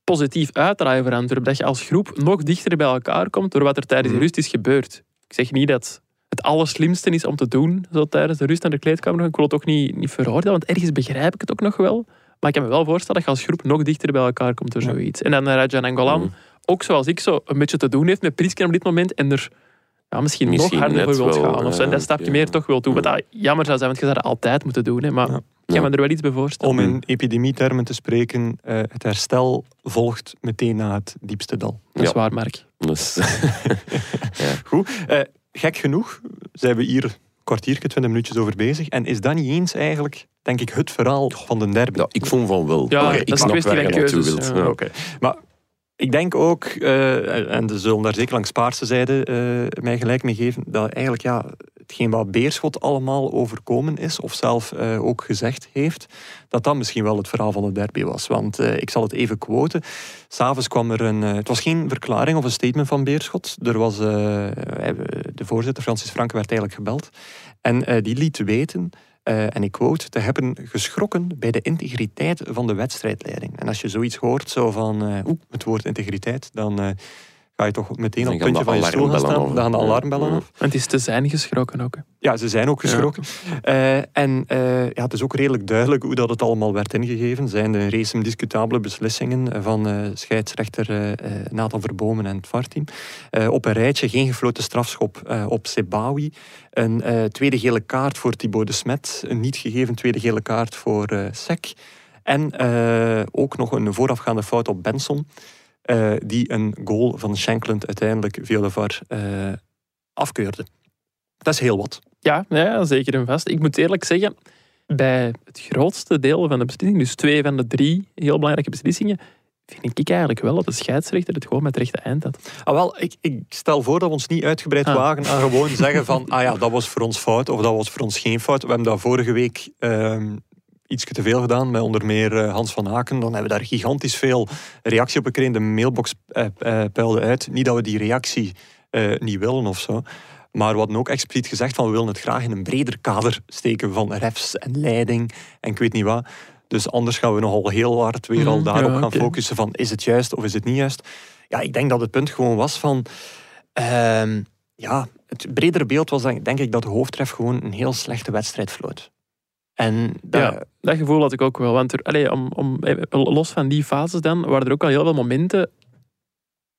positief uitdraaien voor Antwerpen. Dat je als groep nog dichter bij elkaar komt door wat er tijdens de Mhm. rust is gebeurd. Ik zeg niet dat het allerslimste is om te doen zo tijdens de rust aan de kleedkamer. Ik wil het ook niet, niet veroordelen, want ergens begrijp ik het ook nog wel. Maar ik kan me wel voorstellen dat je als groep nog dichter bij elkaar komt door zoiets. En dan eh, Rajan Angolan, Mhm. ook zoals ik, zo een beetje te doen heeft met Priesken op dit moment. En er ja, misschien, Misschien nog harder voor wilt wel, gaan. Of zo. En dat stapje ja. meer toch wil doen. Wat dat jammer zou zijn, want je zou dat altijd moeten doen. Hè. Maar Ja. ik kan me er wel iets bij voorstellen. Om in epidemietermen te spreken, eh, het herstel volgt meteen na het diepste dal. Dat is Ja. waar, Mark. Dus, [laughs] Goed. Eh, gek genoeg zijn we hier een kwartiertje, twintig minuutjes over bezig. En is dat niet eens eigenlijk, denk ik, het verhaal van de derby? ja, ik vond van wel. Ja, Maar dat ik is een snap kwestie van keuzes, wilt. ja. Maar ik denk ook, eh, en ze zullen daar zeker langs Paarse zijde eh, mij gelijk mee geven, dat eigenlijk ja, hetgeen wat Beerschot allemaal overkomen is, of zelf eh, ook gezegd heeft, dat dat misschien wel het verhaal van de derby was. Want ik zal het even quoten. S'avonds kwam er een... het was geen verklaring of een statement van Beerschot. Er was... de voorzitter, Francis Franke, werd eigenlijk gebeld. En die liet weten... eh, en ik quote, te hebben geschrokken bij de integriteit van de wedstrijdleiding. En als je zoiets hoort, zo van eh, oeh, het woord integriteit, dan eh, ga je toch meteen op het puntje van je stoel gaan staan. Dan gaan de alarmbellen af. En het is te zijn geschrokken ook. hè. Ja, ze zijn ook geschrokken. Eh, en eh, ja, het is ook redelijk duidelijk hoe dat het allemaal werd ingegeven. Zijn de race discutabele beslissingen van eh, scheidsrechter Nathan Verbomen en het VAR-team. Eh, op een rijtje geen gefloten strafschop eh, op Sebawi. Een eh, tweede gele kaart voor Thibaut de Smet. Een niet gegeven tweede gele kaart voor eh Sek. En eh, ook nog een voorafgaande fout op Benson. Eh, die een goal van Shankland uiteindelijk via de VAR afkeurde. Dat is heel wat. Ja, ja, zeker en vast. Ik moet eerlijk zeggen, bij het grootste deel van de beslissingen, dus twee van de drie heel belangrijke beslissingen, vind ik eigenlijk wel dat de scheidsrechter het gewoon met het rechte eind had. Ah, wel, ik, ik stel voor dat we ons niet uitgebreid Ah. wagen aan gewoon zeggen van [laughs] ah ja, dat was voor ons fout of dat was voor ons geen fout. We hebben dat vorige week ehm iets te veel gedaan met onder meer eh, Hans van Aken. Dan hebben we daar gigantisch veel reactie op gekregen. De mailbox eh, eh, peilde uit. Niet dat we die reactie niet willen of zo. Maar we hadden ook expliciet gezegd van we willen het graag in een breder kader steken van refs en leiding en ik weet niet wat. Dus anders gaan we nogal heel hard weer al Mm, daarop gaan focussen van is het juist of is het niet juist. Ja, ik denk dat het punt gewoon was van... ehm, ja, het bredere beeld was denk, denk ik dat de hoofdtref gewoon een heel slechte wedstrijd floot. En dat, Ja. Dat gevoel had ik ook wel. Want er, om, om, eh, los van die fases dan, waren er ook al heel veel momenten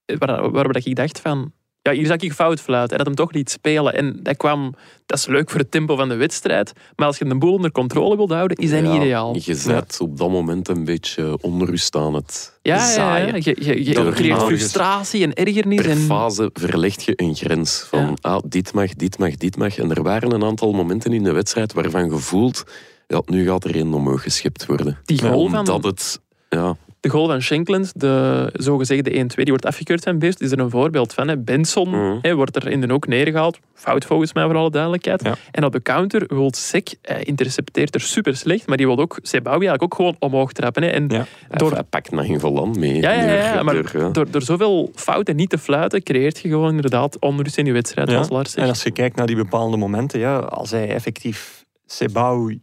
eh, waar, waarbij ik dacht van... ja, hier zag ik fout fluiten. En dat hem toch niet spelen. En dat kwam, dat is leuk voor het tempo van de wedstrijd. Maar als je de boel onder controle wilt houden, is dat Ja, niet ideaal. Je zet op dat moment een beetje onrust aan het Ja, zaaien. Je, je, je creëert frustratie en ergernis. Per En, fase verleg je een grens van Ja. ah, dit mag, dit mag, dit mag. En er waren een aantal momenten in de wedstrijd waarvan je voelt, ja, nu gaat er een omhoog geschept worden. die goal van, Omdat het... Ja, de goal van Schenkland, de zogezegde 1-2, die wordt afgekeurd van Beest, is er een voorbeeld van. Hè. Benson Mhm. hè, wordt er in de ook neergehaald. Fout volgens mij, voor alle duidelijkheid. Ja. En op de counter wil Sek, hij intercepteert er super slecht, maar die wil ook Sebawi eigenlijk ook gewoon omhoog trappen. Hè. En Ja. Door- hij pakt nog geen volant mee. Ja, ja, ja, maar door, ja. door, door zoveel fouten niet te fluiten, creëert je gewoon inderdaad onrust in je wedstrijd, Ja, zoals Lars En als je kijkt naar die bepaalde momenten, ja, als hij effectief Sebaoui, eh,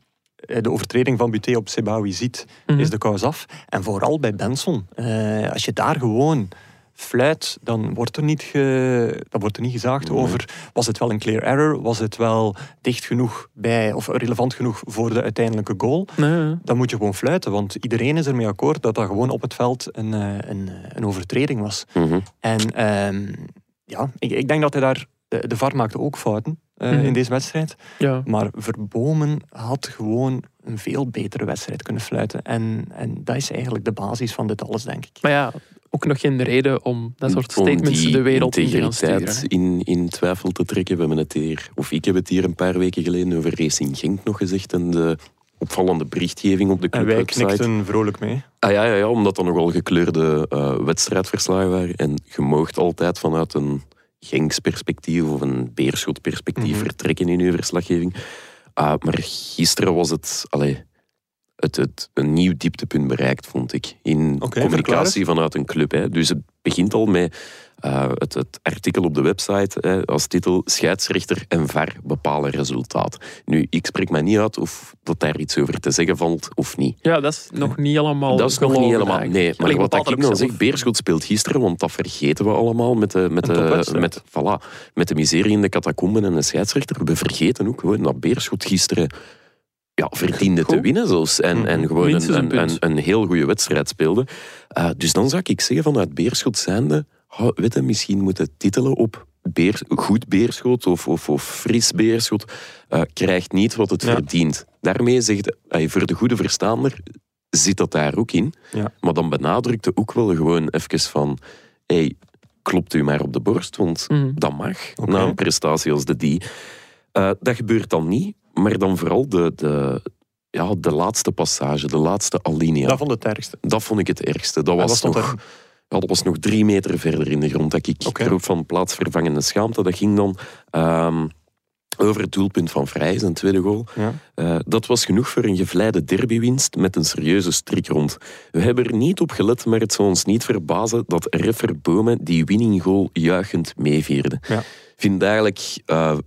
de overtreding van Buté op Sebaoui ziet, Mhm. is de kous af. En vooral bij Benson. Eh, als je daar gewoon fluit, dan wordt er niet, ge, dan wordt er niet gezaagd Nee. over was het wel een clear error, was het wel dicht genoeg bij, of relevant genoeg voor de uiteindelijke goal. Nee. Dan moet je gewoon fluiten, want iedereen is ermee akkoord dat dat gewoon op het veld een, eh, een, een overtreding was. Mhm. En ehm, ja, ik, ik denk dat hij daar... De, de VAR maakte ook fouten eh, Mhm. in deze wedstrijd. Ja. Maar Verbomen had gewoon een veel betere wedstrijd kunnen fluiten. En, en dat is eigenlijk de basis van dit alles, denk ik. Maar ja, ook nog geen reden om dat soort statements die de wereld in te gaan sturen. in, in twijfel te trekken. We hebben het hier, of ik heb het hier een paar weken geleden over Racing Genk nog gezegd en de opvallende berichtgeving op de En wij knikten vrolijk mee. Ah ja, ja, ja, omdat dat nogal gekleurde eh, wedstrijdverslagen waren. En je moogt altijd vanuit een Genks perspectief of een Beerschot perspectief Mhm. vertrekken in uw verslaggeving. Ah, maar gisteren was het, allee, het, het een nieuw dieptepunt bereikt, vond ik. In communicatie vanuit een club. Hè. Dus het begint al met eh, het, het artikel op de website hè, als titel Scheidsrechter en VAR bepalen resultaat. Nu, ik spreek mij niet uit of dat daar iets over te zeggen valt of niet. Ja, dat is nog niet helemaal Dat is nog niet helemaal. eigenlijk. Nee, maar Allee, wat ik dan zeg. Beerschot speelt gisteren, want dat vergeten we allemaal met de, met de, met, voilà, met de miserie in de catacomben en de scheidsrechter. We vergeten ook gewoon dat Beerschot gisteren ja, verdiende te winnen zelfs. En, en gewoon Minstens een, een een, punt. een, een heel goede wedstrijd speelde. Eh, dus dan zou ik zeggen vanuit Beerschot zijnde, oh, weet je, misschien moeten titelen op Beer, goed Beerschot of, of, of fris Beerschot eh, krijgt niet wat het Ja. verdient. Daarmee zegt, eh, voor de goede verstaander zit dat daar ook in. Ja. Maar dan benadrukte ook wel gewoon even van... Hey, klopt u maar op de borst, want Mhm. dat mag na een prestatie als de die. Eh, dat gebeurt dan niet, maar dan vooral de, de, ja, de laatste passage, de laatste alinea. Dat vond ik het ergste. Dat vond ik het ergste. Dat wat was, nog, er? Dat was nog drie meter verder in de grond dat ik Oké. roep van plaatsvervangende schaamte. Dat ging dan ehm, over het doelpunt van Vrij, zijn tweede goal. Ja. Eh, dat was genoeg voor een gevleide derbywinst met een serieuze strik rond. We hebben er niet op gelet, maar het zou ons niet verbazen dat Reffer Bomen die winning goal juichend meevierde. Ja. Ik vind eigenlijk eh,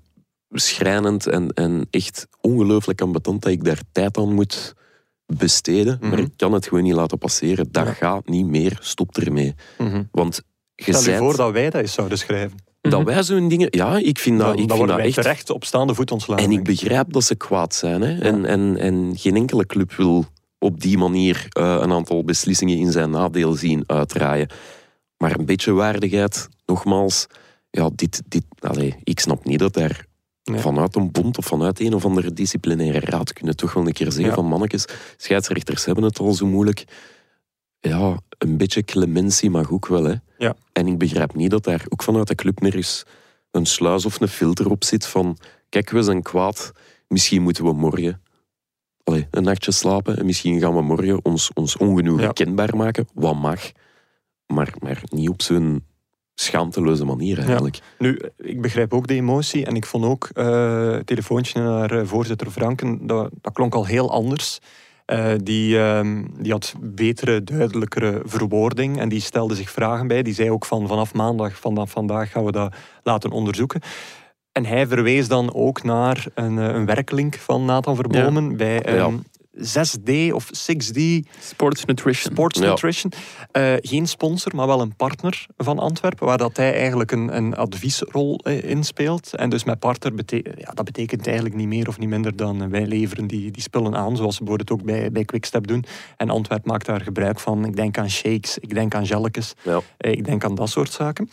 schrijnend en, en echt ongelooflijk ambetant dat ik daar tijd aan moet besteden. Maar Mhm. ik kan het gewoon niet laten passeren. Dat Ja. gaat niet meer. Stop ermee. Mhm. Want je Stel je voor dat wij dat eens zouden schrijven. dat Mhm. wij zo'n dingen... Ja, ik vind dat, dan ik dan vind dat echt... terecht op staande voet ontslagen. En ik begrijp dat ze kwaad zijn. Hè? En, en, en geen enkele club wil op die manier eh, een aantal beslissingen in zijn nadeel zien uitdraaien. Maar een beetje waardigheid, nogmaals. Ja, dit, dit, allee, ik snap niet dat daar Vanuit een bond of vanuit een of andere disciplinaire raad kunnen toch wel een keer zeggen Ja. van mannetjes, scheidsrechters hebben het al zo moeilijk. Ja, een beetje clementie mag ook wel. Hè? Ja. En ik begrijp niet dat daar ook vanuit de club nergens een sluis of een filter op zit van kijk, we zijn kwaad, misschien moeten we morgen allee, een nachtje slapen en misschien gaan we morgen ons, ons ongenoegen kenbaar maken, wat mag. Maar, maar niet op zo'n schaamteloze manier eigenlijk. Nu, ik begrijp ook de emotie en ik vond ook eh, het telefoontje naar eh, voorzitter Franken, dat, dat klonk al heel anders. Eh, die, ehm, die had betere, duidelijkere verwoording en die stelde zich vragen bij. Die zei ook van vanaf maandag, vanaf vandaag gaan we dat laten onderzoeken. En hij verwees dan ook naar een, een werklink van Nathan Verbomen bij ehm, 6D of 6D Sports Nutrition. Sports Ja. Nutrition. Eh, geen sponsor, maar wel een partner van Antwerpen, waar dat hij eigenlijk een, een adviesrol eh, in speelt. En dus met partner, bete ja, dat betekent eigenlijk niet meer of niet minder dan wij leveren die, die spullen aan, zoals ze bijvoorbeeld ook bij, bij Quickstep doen. En Antwerp maakt daar gebruik van. Ik denk aan shakes, ik denk aan gelletjes, Ja. eh, ik denk aan dat soort zaken.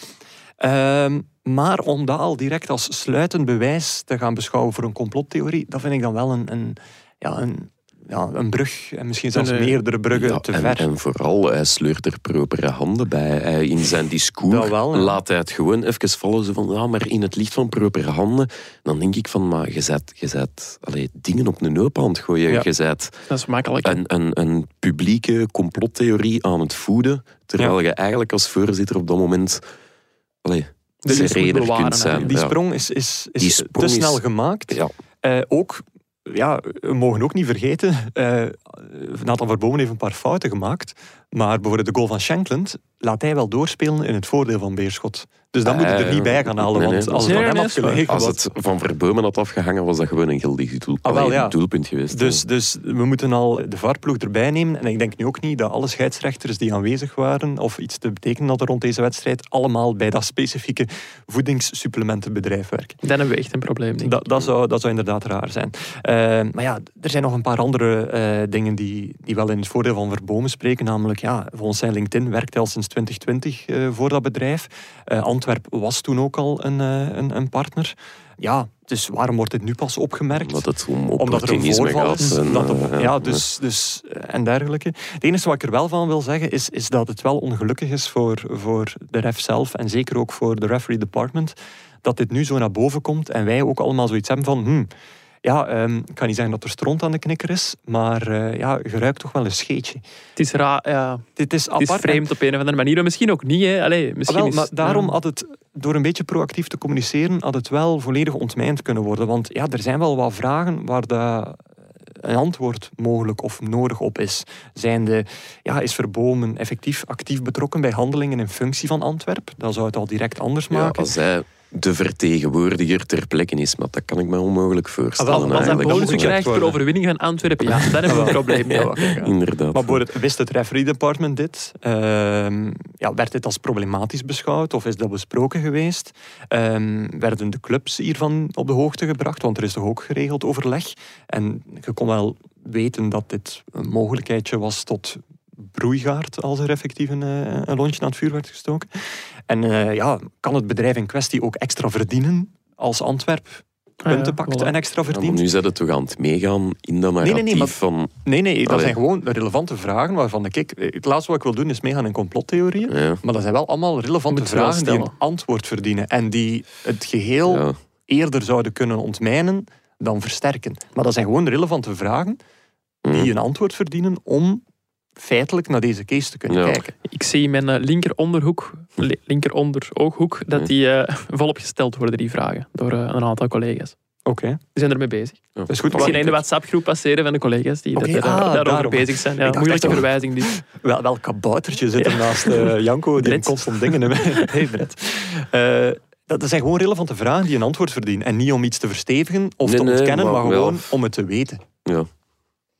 Ehm, Maar om dat al direct als sluitend bewijs te gaan beschouwen voor een complottheorie, dat vind ik dan wel een, een, ja, een, ja, een brug, en misschien zelfs eh, meerdere bruggen Ja, te en, ver. en vooral, hij sleurt er propere handen bij. Hij, in zijn [laughs] discours Dat wel, ja. laat hij het gewoon even vallen. Zo van, ja, maar in het licht van propere handen. Dan denk ik van, maar je zet, je zet allee, dingen op een hoop aan het gooien. Ja. Je zet Dat is makkelijk. een, een, een publieke complottheorie aan het voeden. Terwijl je eigenlijk als voorzitter op dat moment allee, De serener bewaren, kunt zijn. Die sprong is, is, is sprong te snel gemaakt. Ja. Eh, ook, ja, we mogen ook niet vergeten, eh Nathan Verbomen heeft een paar fouten gemaakt, maar bijvoorbeeld de goal van Shankland laat hij wel doorspelen in het voordeel van Beerschot. Dus dat Ah, moet je er niet bij gaan halen, Nee, want als het nee, van hem nee, had is waar. gelegen Als was- het van Verbomen had afgehangen, was dat gewoon een geldig doel, Ah, wel, allee, ja. doelpunt geweest. Dus, dus we moeten al de VAR-ploeg erbij nemen. En ik denk nu ook niet dat alle scheidsrechters die aanwezig waren of iets te betekenen hadden rond deze wedstrijd, allemaal bij dat specifieke voedingssupplementenbedrijf werken. Dan hebben we echt een probleem, denk ik. Dat, dat, zou, dat zou inderdaad raar zijn. Eh, maar ja, er zijn nog een paar andere eh, dingen die, die wel in het voordeel van Verbomen spreken. Namelijk, ja, volgens zijn LinkedIn werkt hij al sinds 2020 eh, voor dat bedrijf. Eh, Antwerp was toen ook al een, eh, een, een partner. Ja, dus waarom wordt dit nu pas opgemerkt? Omdat het om omdat er een voorval is. en, dat op- ja, dus, dus, en dergelijke. Het enige wat ik er wel van wil zeggen, is, is dat het wel ongelukkig is voor, voor de ref zelf en zeker ook voor de referee department, dat dit nu zo naar boven komt en wij ook allemaal zoiets hebben van, hmm, ja, ehm, ik kan niet zeggen dat er stront aan de knikker is, maar eh, ja, je ruikt toch wel een scheetje. Het is raar, ja. Dit is Het is apart. vreemd op een of andere manier. Misschien ook niet, hè. Allee, misschien wel, is, maar daarom ja. had het, door een beetje proactief te communiceren, had het wel volledig ontmijnd kunnen worden. Want ja, er zijn wel wat vragen waar de, een antwoord mogelijk of nodig op is. Zijnde, ja, is Verbomen effectief actief betrokken bij handelingen in functie van Antwerp? Dat zou het al direct anders ja, maken. als hij de vertegenwoordiger ter plekke is, maar dat kan ik me onmogelijk voorstellen. Ah, wel, Als hij bonussen moet krijgt worden. overwinning van Antwerpen, ja, dan hebben we een probleem. Ja, [laughs] Ja. Inderdaad. Maar wist het referee department dit? Ehm, ja, werd dit als problematisch beschouwd of is dat besproken geweest? Ehm, werden de clubs hiervan op de hoogte gebracht? Want er is toch ook geregeld overleg? En je kon wel weten dat dit een mogelijkheidje was tot broeigaard als er effectief een, eh, een lontje aan het vuur werd gestoken. En eh, ja, kan het bedrijf in kwestie ook extra verdienen als Antwerp punten ja, pakt voilà. en extra Ja, maar verdient? nu zet het toch aan het meegaan in dat nee, narratief nee, maar- van... Nee, nee, dat Allee. zijn gewoon relevante vragen waarvan ik... ik- Het laatste wat ik wil doen is meegaan in complottheorieën. Ja, Maar dat zijn wel allemaal relevante vragen die een antwoord verdienen. En die het geheel ja. eerder zouden kunnen ontmijnen dan versterken. Maar dat zijn gewoon relevante vragen die Mhm. een antwoord verdienen om feitelijk naar deze case te kunnen Ja. kijken. Ik zie in mijn eh, linker onderhoek, li- linker onder ooghoek, dat die eh, [laughs] volop gesteld worden, die vragen, door eh, een aantal collega's. Oké, Die zijn ermee bezig. Ja. dat is goed. Ik zie Maar, in de WhatsApp-groep passeren van de collega's die dat, ah, daarover daarom. bezig zijn. Ja, moeilijke verwijzing dit. [laughs] wel, welk kaboutertje zit er naast eh, Janko die constant dingen... [laughs] hey, Brett. Eh, dat zijn gewoon relevante vragen die een antwoord verdienen. En niet om iets te verstevigen of Nee, te nee, ontkennen, maar wel- gewoon om het te weten. ja.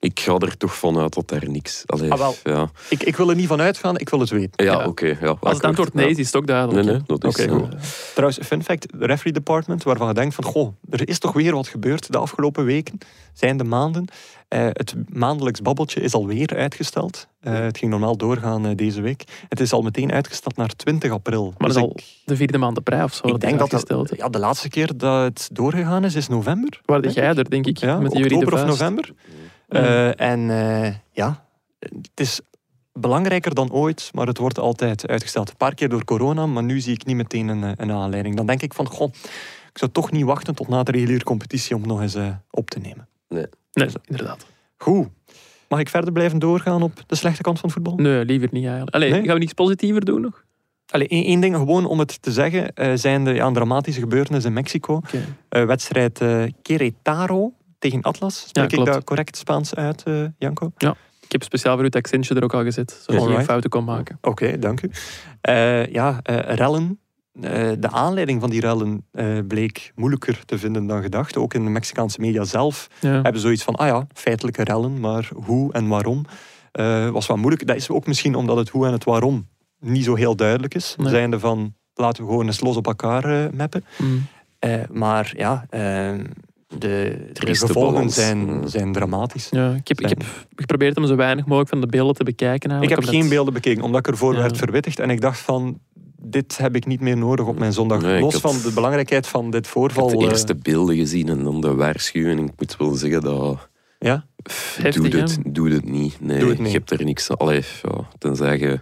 Ik ga er toch vanuit dat daar niks... Allee, Ah, wel. Ja, Ik, ik wil er niet van uitgaan, ik wil het weten. ja, Ja. oké. ja, Als het antwoord nee ja. is, is het ook duidelijk. Nee, hè. nee, dat is... Goed. Trouwens, fun fact, de referee department, waarvan je denkt van, goh, er is toch weer wat gebeurd de afgelopen weken, zijn de maanden. Eh, het maandelijks babbeltje is alweer uitgesteld. Eh, het ging normaal doorgaan eh, deze week. Het is al meteen uitgesteld naar 20 april. Maar dat is Dus al de vierde maand de prij of zo. ik, dat denk dat het, ja, de laatste keer dat het doorgegaan is, is november. Waar denk jij ik. er, denk ik, Ja, met oktober of vuist. November. Eh, en eh, ja, het is belangrijker dan ooit, maar het wordt altijd uitgesteld. Een paar keer door corona, maar nu zie ik niet meteen een, eh, een aanleiding. Dan denk ik van, goh, ik zou toch niet wachten tot na de reguliere competitie om het nog eens op te nemen. Nee, inderdaad. Goed. Mag ik verder blijven doorgaan op de slechte kant van voetbal? Nee, liever niet eigenlijk. Allee, Nee? gaan we niets positiever doen nog? Allee, één, ding gewoon om het te zeggen, eh, zijn de ja, een dramatische gebeurtenis in Mexico. Eh, wedstrijd eh Querétaro tegen Atlas. Spreek ik dat correct Spaans uit, eh, Janko? Ik heb speciaal voor u het accentje er ook al gezet, zodat je geen fouten kon maken. Oké, dank u. Eh, ja, eh, rellen. De aanleiding van die rellen bleek moeilijker te vinden dan gedacht. Ook in de Mexicaanse media zelf Ja. hebben zoiets van, ah ja, feitelijke rellen, maar hoe en waarom was wat moeilijk. Dat is ook misschien omdat het hoe en het waarom niet zo heel duidelijk is. Nee. Zijnde van, laten we gewoon eens los op elkaar mappen. Mm. Maar ja, de, gevolgen zijn, zijn dramatisch. Ja, ik, heb, ik heb geprobeerd om zo weinig mogelijk van de beelden te bekijken. Ik heb omdat- geen beelden bekeken, omdat ik ervoor Ja. werd verwittigd. En ik dacht van, dit heb ik niet meer nodig op mijn zondag. Nee, ik Los had- van de belangrijkheid van dit Ik voorval. heb de eerste beelden gezien en dan de waarschuwing. Ik moet wel zeggen dat... ja? Heftig, doe, het, doe het niet. Nee, Doe het niet. je hebt er niks aan. Allee, ja, tenzij je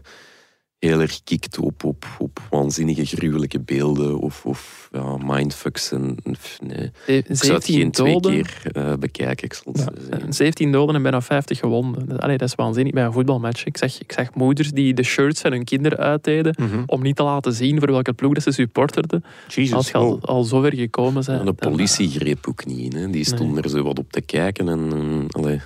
heel erg kikt op, op, op waanzinnige, gruwelijke beelden of, of ja, mindfucks. En, nee. Eh, Ik zou het 17 geen twee doden. keer eh, bekijken. Ik zal het Ja. zo zeggen. Eh, 17 doden en bijna 50 gewonden. Allee, dat is waanzinnig bij een voetbalmatch. Ik zag, ik zag moeders die de shirts van hun kinderen uitdeden Mhm. om niet te laten zien voor welke ploeg dat ze supporterden. Als je al, wow. al zo ver gekomen bent. En de politie greep ook niet in. Hè. Die stond er zo wat op te kijken en eh, allee,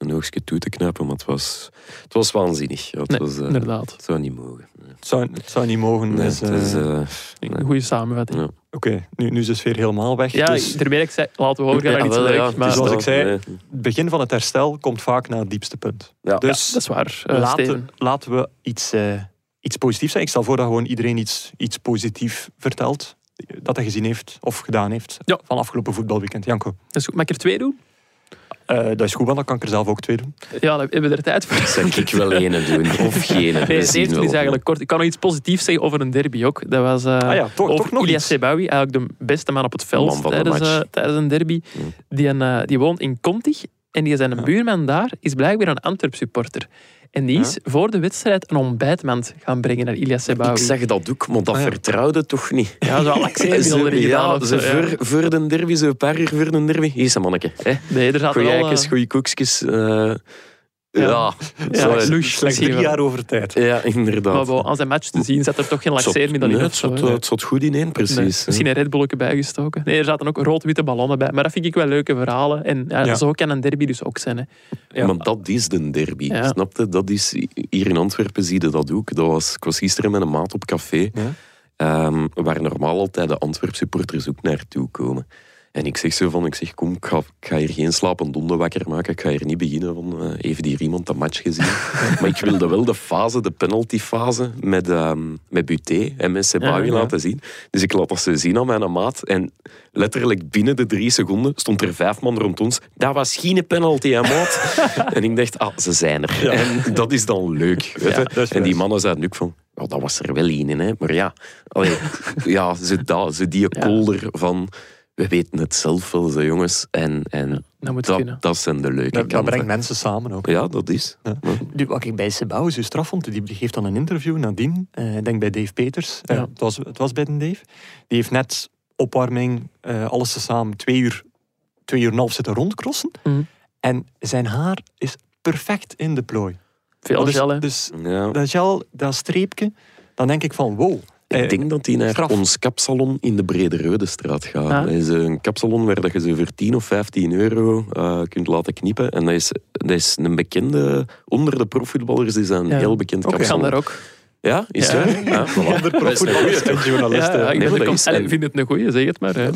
een oogstje toe te knappen. Maar het was, het was waanzinnig. Ja, het, Nee, was, eh, inderdaad. het zou niet mogen. Nee. Het, zou, het zou niet mogen. Nee, dus, het is, eh, eh, Een nee. goede samenvatting. Ja. Oké, nu, nu is de sfeer helemaal weg. Ja, dus terwijl ik zei, laten we overgaan naar iets wel, leuks. ja, maar is zoals dat, ik zei, het begin van het herstel komt vaak na het diepste punt. Ja. Dus dat is waar, eh, laten, laten we iets, eh, iets positiefs zeggen. Ik stel voor dat gewoon iedereen iets, iets positiefs vertelt. Dat hij gezien heeft of gedaan heeft Ja. van afgelopen voetbalweekend. Janko, Dat is goed. Mag ik er twee doen? Eh, dat is goed, want dan kan ik er zelf ook twee doen. Ja, dan hebben we er tijd voor. Zal ik wel [laughs] ene doen of geen? Nee, is eigenlijk kort. Ik kan nog iets positiefs zeggen over een derby ook. Dat was Ah ja, toch- over toch nog Ilias iets. Sebawi, eigenlijk de beste man op het veld tijdens, eh, tijdens een derby. Mm. Die, een, die woont in Contig en die zijn Ja. buurman daar is blijkbaar een Antwerp supporter. En die is voor de wedstrijd een ontbijtmand gaan brengen naar Ilias Sebawi. Ik zeg dat ook, maar dat Ah, ja. vertrouwde toch niet. Ja, zo [laughs] Ze- ja, ze ja. voor, voor de derby, zo een paar uur voor de derby. Hier is een manneke. Hè. Nee, er zaten Goeie wel... eh, goeie koekjes. eh, Ja. ja, ja, Slechts drie jaar over tijd. ja, inderdaad. Maar als een match te zien zat er toch geen Het zat- laxeermiddel in. nee, het, zo, zat, het zat goed ineen, Nee, precies. misschien een Red Bulletje bijgestoken. Nee, er zaten ook rood-witte ballonnen bij. Maar dat vind ik wel leuke verhalen. En ja, Ja. zo kan een derby dus ook zijn. Hè. Ja. Maar dat is de derby. Ja. Snapte? Dat is, hier in Antwerpen zie je dat ook. Dat was, ik was gisteren met een maat op café, Ja. ehm, waar normaal altijd de Antwerp supporters ook naartoe komen. En ik zeg zo van, ik zeg, kom, ik ga, ik ga hier geen slapende honden wakker maken. Ik ga hier niet beginnen van, eh, heeft hier iemand de match gezien? [laughs] maar ik wilde wel de fase, de penaltyfase, met, ehm met Buté en met Sebawi Ja, ja. laten zien. Dus ik laat dat zo zien aan mijn maat. En letterlijk binnen de drie seconden stond er vijf man rond ons. Dat was geen penalty, hè, maat? [laughs] en ik dacht, ah, ze zijn er. En dat is dan leuk. Weet je? en die mannen zeiden ook van, ja, dat was er wel één in. Hè. Maar ja, allee, ja ze, dat, ze die kolder van... We weten het zelf wel, zo jongens. En, en Dat moet dat, dat zijn de leuke Dat, dat brengt mensen samen ook. Ja, dat is. Ja. Nu, wat ik bij Sebouw zo straf vond, die die geeft dan een interview nadien, eh, ik denk bij Dave Peters, eh, Ja. het, was, het was bij de Dave, die heeft net opwarming, eh, alles tezamen, twee uur, twee uur en een half zitten rondcrossen. Mhm. En zijn haar is perfect in de plooi. Veel dus, gel, hè. Dus Ja. dat gel, dat streepje, dan denk ik van wow. Eh, Ik denk dat hij naar straf. ons kapsalon in de Brede Reudestraat gaat. Dat is een kapsalon waar dat je ze voor 10 of 15 euro eh, kunt laten knippen. En dat is, dat is een bekende, onder de profvoetballers is dat een Ja. heel bekend Oké. Ik kan kapsalon. daar ook. Ja, is Ja. Ja. Onder [laughs] profvoetballers en Ja, journalisten. ja, ik, Nee, vind het een goeie, zeg het maar. Hè.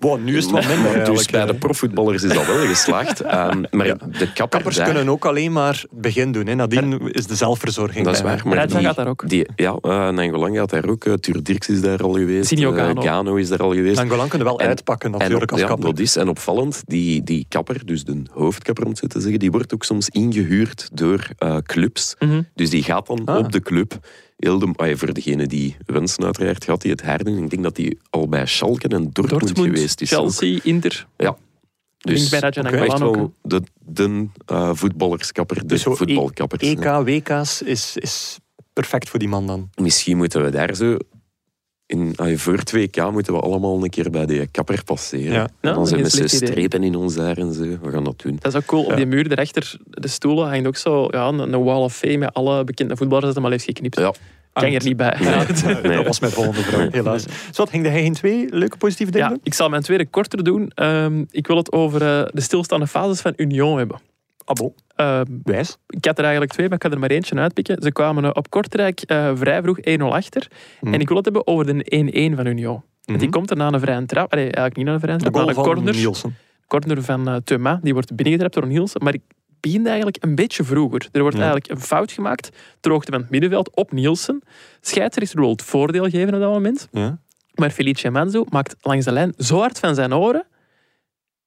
Wow, nu is het wat minder dus bij de eh. profvoetballers is dat wel geslaagd. [laughs] Ehm, maar Ja. de kapper Kappers daar- kunnen ook alleen maar het begin doen. Hè. Nadien is de zelfverzorging Dat is waar. Maar die, gaat daar ook. Die, ja, uh, Nangolang gaat daar ook. Uh, Tuur Dirks is daar al geweest. Sinio eh, Gano. Gano is daar al geweest. Nangolan kunnen wel En- uitpakken En natuurlijk op- als ja, kapper. dat is. En opvallend, die, die kapper, dus de hoofdkapper om het zo te zeggen, die wordt ook soms ingehuurd door eh, clubs. Mhm. Dus die gaat dan Ah. op de club. Ah ja, voor degene die wensen uiteraard, gaat hij het herdoen. Ik denk dat hij al bij Schalke en Dortmund, Dortmund, geweest is. ook. Chelsea, Inter. Ja. Dus bij. Angolan echt ook. wel de, de eh, voetballerskapper, de Dus zo voetbalkappers. EK, WK's is, is perfect voor die man dan. Misschien moeten we daar zo... In, voor het WK moeten we allemaal een keer bij de kapper passeren. Ja. En Ja, dan zijn we zo strepen in ons haar en zo. We gaan dat doen. Dat is ook cool. Op die muur daarachter, de stoelen, hangt ook zo ja, een, een wall of fame met alle bekende voetballers dat hem al heeft geknipt. Ja. Kan je er niet bij. Nee. [laughs] Ja. Nee. Dat was mijn volgende vraag, helaas. Zo, ging hij geen twee leuke positieve dingen Ja, ik zal mijn tweede korter doen. Ehm, ik wil het over eh, de stilstaande fases van Union hebben. Abo, Ehm, wijs. ik had er eigenlijk twee, maar ik ga er maar eentje uitpikken. Ze kwamen eh, op Kortrijk eh, vrij vroeg 1-0 achter. Mhm. En ik wil het hebben over de 1-1 van Union. Want Die komt er na een vrije trap. Allee, eigenlijk niet na een vrije trap, maar een van corner. Nielsen. corner van uh, Thuma. Die wordt binnengetrapt door Nielsen. Maar ik begint eigenlijk een beetje vroeger. Er wordt Ja. eigenlijk een fout gemaakt ter hoogte van het middenveld op Nielsen. Scheidsrechter wil het voordeel geven op dat moment. Ja. Maar Felice Manzo maakt langs de lijn zo hard van zijn oren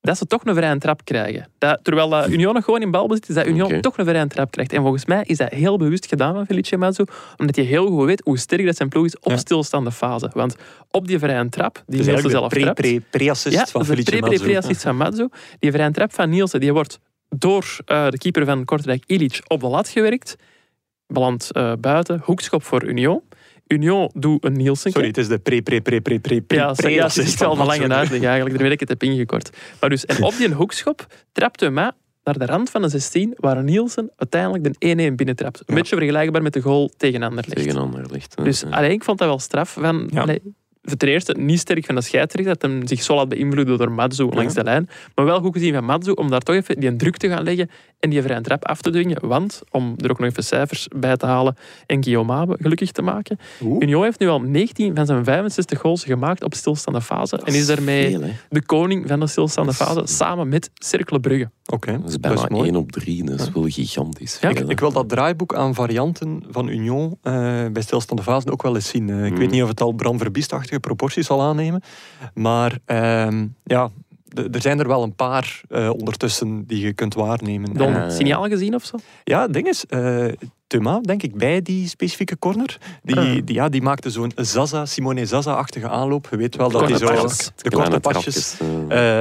dat ze toch een vrije trap krijgen. Dat, terwijl dat Union nog gewoon in balbezit is, dat Union toch een vrije trap krijgt. En volgens mij is dat heel bewust gedaan van Felice Mazzu, omdat hij heel goed weet hoe sterk dat zijn ploeg is op Ja. stilstaande fase. Want op die vrije trap, die Dus Nielsen zelf de trapt... pre- pre- pre-assist ja, van dat is de Felice pre- pre- pre-assist van Mazzu. Die vrije trap van Nielsen, die wordt door eh, de keeper van Kortrijk, Ilic, op de lat gewerkt. Belandt eh, buiten, hoekschop voor Union. Union doet een Nielsen. Sorry, het is de pre pre pre pre pre pre Ja, het is wel een lange uitleg eigenlijk. Daarmee heb ik het heb ingekort. Maar dus, en op die hoekschop trapte mij naar de rand van de 16, waar Nielsen uiteindelijk de 1-1 binnentrapt. Een Ja. beetje vergelijkbaar met de goal tegen Anderlecht. Tegen Anderlecht. Dus alleen, ik vond dat wel straf. Van, allee, ten eerste niet sterk van de scheidsrechter, dat hem zich zo laat beïnvloeden door Matsu langs de lijn. Maar wel goed gezien van Matsu om daar toch even die druk te gaan leggen en die vrije trap af te dwingen. Want, om er ook nog even cijfers bij te halen en Guillaume gelukkig te maken. Union heeft nu al 19 van zijn 65 goals gemaakt op stilstaande fase. En is daarmee Veel, de koning van de stilstaande fase, samen met Cercle Brugge. Oké, Dat is dat bijna is mooi. 1 op 3. Dat is wel gigantisch. Ja. Ik, wil dat draaiboek aan varianten van Union eh, bij stilstaande fasen ook wel eens zien. Ik weet niet of het al Bram Verbiestachtige proporties zal aannemen. Maar ehm, ja, er zijn er wel een paar eh, ondertussen die je kunt waarnemen. Dan Eh. signaal gezien of zo? Ja, het ding is, eh Thuma, denk ik, bij die specifieke corner, die, Ah. die, ja, die maakte zo'n Zaza, Simone Zaza-achtige aanloop. Je weet wel dat hij zo... pasjes. De korte pasjes.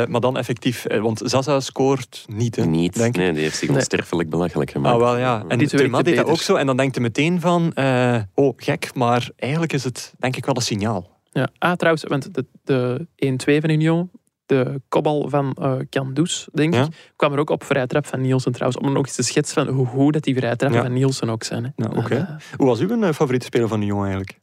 maar dan effectief, want Zaza scoort niet, hè, niet. denk nee, die heeft zich Nee. onsterfelijk belachelijk gemaakt. Ah, wel ja. En Dit Thuma deed dat ook zo. En dan denkt hij meteen van, eh, oh, gek, maar eigenlijk is het denk ik wel een signaal. Ja. Ah, trouwens, want de, de 1-2 van Union, de kopbal van eh Kandus, denk Ja. ik, kwam er ook op vrije trap van Nielsen trouwens. Om nog eens te schetsen van hoe goed dat die vrije trappen Ja. van Nielsen ook zijn. Hè. Ja, eh, Hoe was uw eh, favoriete speler van Union eigenlijk?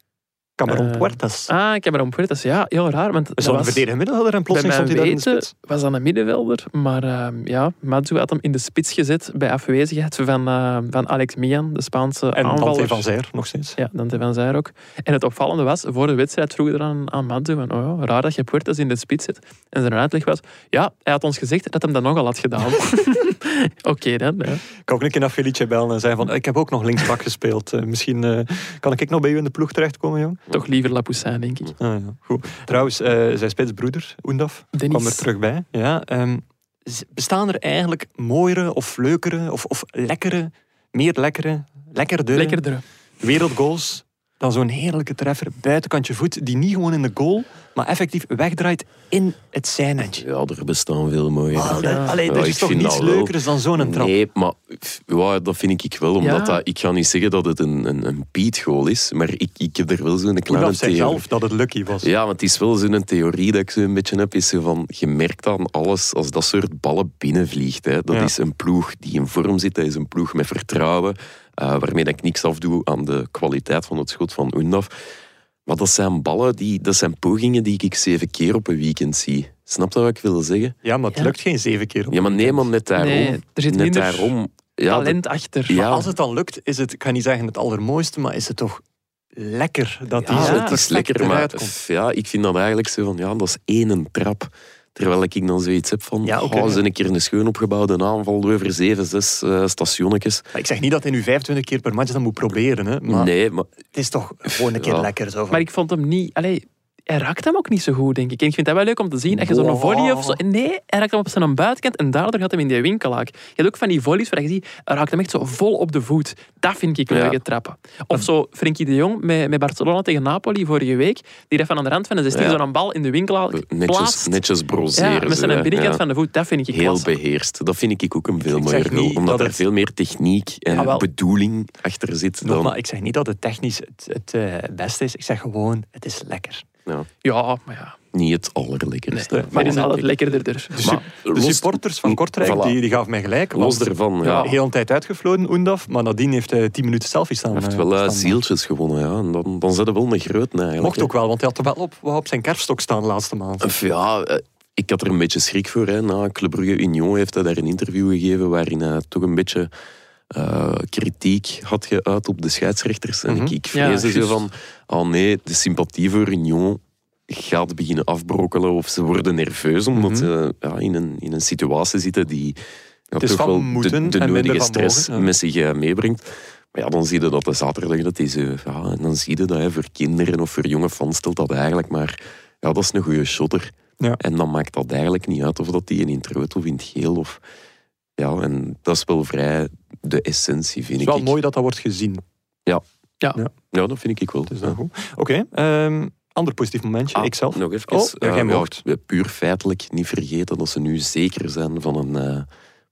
Cameron Eh, Puertas. ah, ik heb erom Puertas. Ja, heel raar. Want dat dat een was, verdedigend middenvelder en plotseling stond hij daar in de spits? was dat een middenvelder. Maar ehm, ja, Matsu had hem in de spits gezet bij afwezigheid van, eh, van Alex Mian, de Spaanse En aanvaller. Dante van Zijr nog steeds. Ja, Dante van Zijr ook. En het opvallende was, voor de wedstrijd vroeg er aan, aan Matsu van, oh ja, raar dat je Puertas in de spits zet. En zijn uitleg was, ja, hij had ons gezegd dat hem dat nogal had gedaan. [laughs] [laughs] [laughs] Oké dan. Ja. Ik kan ook een keer naar Felice bellen en zeggen van, ik heb ook nog linksbak gespeeld. Eh, misschien eh, kan ik nog bij u in de ploeg terechtkomen, jong? Toch liever Lapoussin, denk ik. Ah, ja. Goed. Trouwens, eh, zijn spitsbroeder, Oendaf, kwam er terug bij. Ja, ehm, bestaan er eigenlijk mooiere of leukere of, of lekkere, meer lekkere, lekkerdere Lekkerder. wereldgoals dan zo'n heerlijke treffer, buitenkantje voet, die niet gewoon in de goal, maar effectief wegdraait in het zijnetje. Ja, er bestaan veel mooie. Ah, dat- allee, er is toch niets dat leukers dan zo'n trap? Nee, maar ja, dat vind ik wel. Omdat Ja. dat, ik ga niet zeggen dat het een, een, een Piet-goal is, maar ik, ik heb er wel zo'n kleine zei theorie. zelf dat het lucky was. Ja, maar het is wel zo'n theorie dat ik zo een beetje heb. Is zo van, je merkt aan alles als dat soort ballen binnenvliegt. Hè. Dat Ja. is een ploeg die in vorm zit. Dat is een ploeg met vertrouwen. Eh, waarmee ik niks afdoe aan de kwaliteit van het schot van Undaf. Maar dat zijn ballen, die, dat zijn pogingen die ik zeven keer op een weekend zie. Snap je wat ik wil zeggen? Ja, maar het Ja. lukt geen zeven keer op Ja, maar nee, maar net daarom. Nee, er zit net minder daarom. Ja, Talent achter. Ja. Maar als het dan lukt, is het, ik ga niet zeggen het allermooiste, maar is het toch lekker dat die Ja, zo het is lekker, maar eruit komt. f- ja, ik vind dat eigenlijk zo van, ja, dat is één trap. Terwijl ik dan zoiets heb van, Ja, oké. oh, een keer een schoon opgebouwde aanval over zeven, zes eh stationnetjes. Maar ik zeg niet dat hij nu 25 keer per match dat moet proberen, hè, maar Nee, maar het is toch gewoon een keer Ja. lekker zo. van- Maar ik vond hem niet... Allee, hij raakt hem ook niet zo goed, denk ik. En ik vind dat wel leuk om te zien. Als je zo'n Wow. volley of zo... Nee, hij raakt hem op zijn buitenkant en daardoor gaat hem in die winkelaak. Je hebt ook van die volleys waar je ziet, hij raakt hem echt zo vol op de voet. Dat vind ik leuke Ja. trappen. Of zo Frenkie de Jong met, met Barcelona tegen Napoli vorige week. Die dat van aan de rand van de 16 Ja. zo'n bal in de winkelaak netjes, plaatst. netjes broseren. Ja, met zijn binnenkant van de voet. Dat vind ik Heel klasse. beheerst. Dat vind ik ook een veel mooier goal. Omdat dat er het- veel meer techniek en Ah, bedoeling achter zit. Dan, maar ik zeg niet dat het technisch het, het eh, beste is. Ik zeg gewoon, het is lekker. Ja, Ja, maar ja. niet het allerlekkerste. Nee. Maar die is altijd lekkerder. er. De, Maar de supporters van Kortrijk, Voilà. die, die gaven mij gelijk. Los ervan, ja. De hele tijd uitgefloten, Oendaf, maar nadien heeft hij 10 minuten selfie staan. Hij heeft eh, wel eh, staan zieltjes gewonnen, ja. En dan, dan hij wel een groot eigenlijk. Mocht ook wel, want hij had er wel op, op zijn kerfstok staan de laatste maand. Of ja, eh, ik had er een beetje schrik voor. Hè. Na Club Brugge Union heeft hij daar een interview gegeven waarin hij toch een beetje eh, kritiek had geuit op de scheidsrechters. En Mhm. ik, ik Ja, vreesde zo juist. van, oh nee, de sympathie voor Union gaat beginnen afbrokkelen of ze worden nerveus omdat Mhm. ze ja, in, een, in een situatie zitten die ja, is toch van wel moeten de, de nodige van stress mogen, met zich eh, meebrengt. Maar ja, dan zie je dat de zaterdag, dat is, eh, ja, en dan zie je dat hè, voor kinderen of voor jonge fans stelt dat eigenlijk maar, ja, dat is een goede shotter. Ja. En dan maakt dat eigenlijk niet uit of dat die in het rood of in het geel of... Ja, en dat is wel vrij de essentie, vind Het is wel ik. mooi dat dat wordt gezien. Ja, dat vind ik wel. Ja. Oké, ehm, ander positief momentje. Ah, Ikzelf. Nog even. Oh, ja, eh, mocht. ja, puur feitelijk niet vergeten dat ze nu zeker zijn van een eh,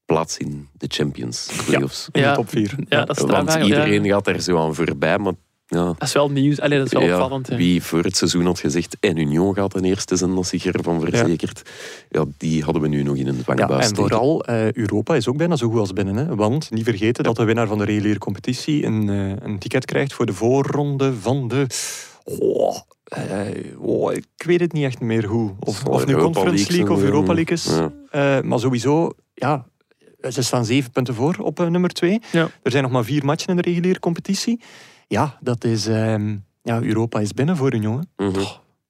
plaats in de Champions Playoffs. In de Ja. top 4. Ja, dat is Want iedereen ja. gaat er zo aan voorbij. Maar ja, Dat is wel nieuws. Allee, dat is wel ja, opvallend. hè. wie voor het seizoen had gezegd en Union gaat de eerste zijn, dat zich ervan verzekerd. Ja. die hadden we nu nog in een Ja, dwangbuis en steken. vooral eh, Europa is ook bijna zo goed als binnen. Hè? Want niet vergeten dat de winnaar van de reguliere competitie een, eh, een ticket krijgt voor de voorronde van de... Oh, eh, oh, ik weet het niet echt meer hoe. Of, of nu Conference League of Europa League is. Ja. Eh, maar sowieso, ja, ze staan zeven punten voor op nummer twee. Ja. Er zijn nog maar vier matchen in de reguliere competitie. Ja, dat is... ehm, ja, Europa is binnen voor Union. hè. Mhm.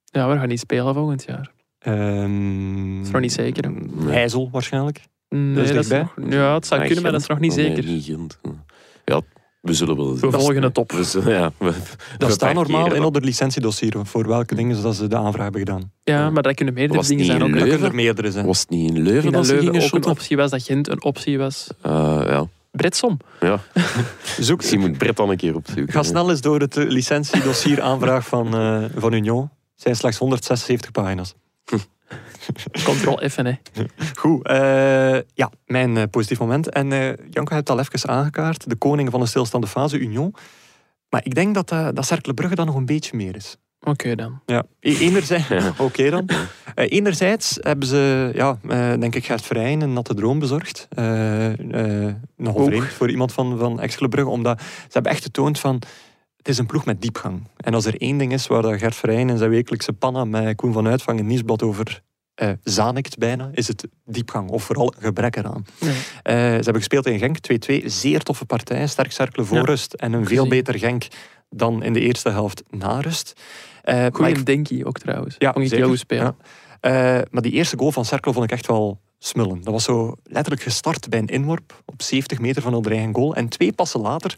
Ja, we gaan niet spelen volgend jaar. Ehm, is nog niet zeker, IJssel waarschijnlijk. Nee, Dat is dat dichtbij. nog- ja, het zou Ah, kunnen, maar dat is nog niet? Oh, zeker. Nee, niet. Ja, we zullen wel zien. We volgen het op. We ja, we, Dat we staat normaal in het licentiedossier voor welke dingen dat ze de aanvraag hebben gedaan. Ja, maar dat kunnen meerdere Was dingen zijn ook. Dat kunnen er meerdere zijn. Was het niet in Leuven dat dat Leuven ook een optie was, dat Gent een optie was. Eh, ja. Bretsom. ja. [laughs] Zoek, Misschien moet Brett dan een keer opzoeken. ga snel eens door het eh, licentiedossier aanvraag van, eh, van Union. Het zijn slechts 176 pagina's. [laughs] Control F, hè. Goed, eh, ja, mijn positief moment. En eh Janko heeft het al even aangekaart. De koning van de stilstaande fase, Union. Maar ik denk dat, dat Cercle Brugge dan nog een beetje meer is. Oké dan. Ja, e- enerzijds, [laughs] Ja. oké dan. Eh, enerzijds hebben ze, ja, eh, denk ik, Gert Verheyen een natte droom bezorgd. Eh eh nogal Ook. vreemd voor iemand van, van Excel Brugge, omdat ze hebben echt getoond van, het is een ploeg met diepgang. En als er één ding is waar dat Gert Verheyen in zijn wekelijkse panna met Koen van Uitvang een nieuwsblad over eh zanikt bijna, is het diepgang, of vooral gebrek eraan. Ja. Eh, ze hebben gespeeld in Genk, 2-2, zeer toffe partij, sterk cirkelen voor Ja, rust en een veel beter Genk dan in de eerste helft na rust. Eh, Goeie Denkie ook trouwens. Ja, Vond ik goed spelen. ja. Eh, maar die eerste goal van Cerkel vond ik echt wel smullen. Dat was zo letterlijk gestart bij een inworp op 70 meter van de eigen goal. En twee passen later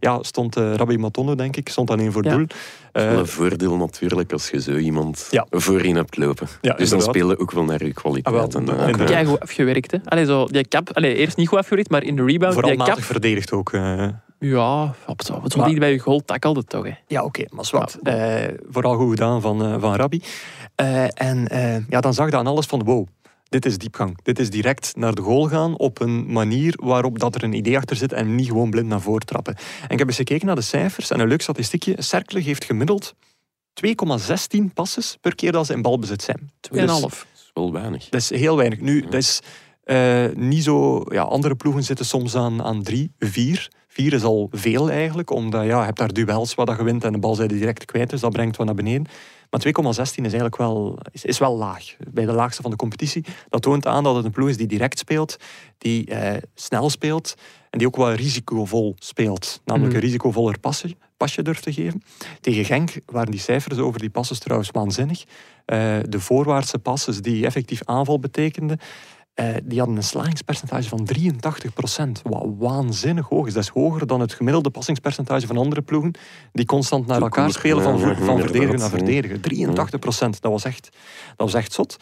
ja, stond eh Rabbi Matondo, denk ik, stond dan één voor het Ja. doel. Dat is Eh, wel een voordeel natuurlijk als je zo iemand Ja. voorin hebt lopen. Ja, dus dan spelen ook wel naar je kwaliteit. Ah, wel, en, goed afgewerkt, hè. Allee, zo, die kap, allee, eerst niet goed afgewerkt, maar in de rebound, vooral die matig kap... verdedigd ook. Ja, op zo, wat Maar- niet bij je goal tackelde toch, hè. Ja, oké, maar zwart. Ja. Eh, vooral goed gedaan van, eh, van Rabbi. Eh, en eh, ja, dan zag je aan alles van, wow, dit is diepgang. Dit is direct naar de goal gaan op een manier waarop dat er een idee achter zit en niet gewoon blind naar voren trappen. En ik heb eens gekeken naar de cijfers en een leuk statistiekje. Cercle geeft gemiddeld 2,16 passes per keer dat ze in balbezit zijn. 2,5. Dus dat is wel weinig. dat is heel weinig. Nu, dat is eh, niet zo... Ja, andere ploegen zitten soms aan, aan drie, vier. Vier is al veel eigenlijk, omdat ja, je hebt daar duels waar dat je wint en de bal zijn direct kwijt, dus dat brengt wat naar beneden. Maar 2,16 is eigenlijk wel, is, is wel laag, bij de laagste van de competitie. Dat toont aan dat het een ploeg is die direct speelt, die eh, snel speelt en die ook wel risicovol speelt. Namelijk Mhm. een risicovoller pasje, pasje durft te geven. Tegen Genk waren die cijfers over die passes trouwens waanzinnig. Eh, de voorwaartse passes die effectief aanval betekenden, eh, die hadden een slagingspercentage van 83%. Wat waanzinnig hoog is. Dat is hoger dan het gemiddelde passingspercentage van andere ploegen die constant naar elkaar spelen van, van verdedigen naar verdedigen. 83%, dat was echt, dat was echt zot.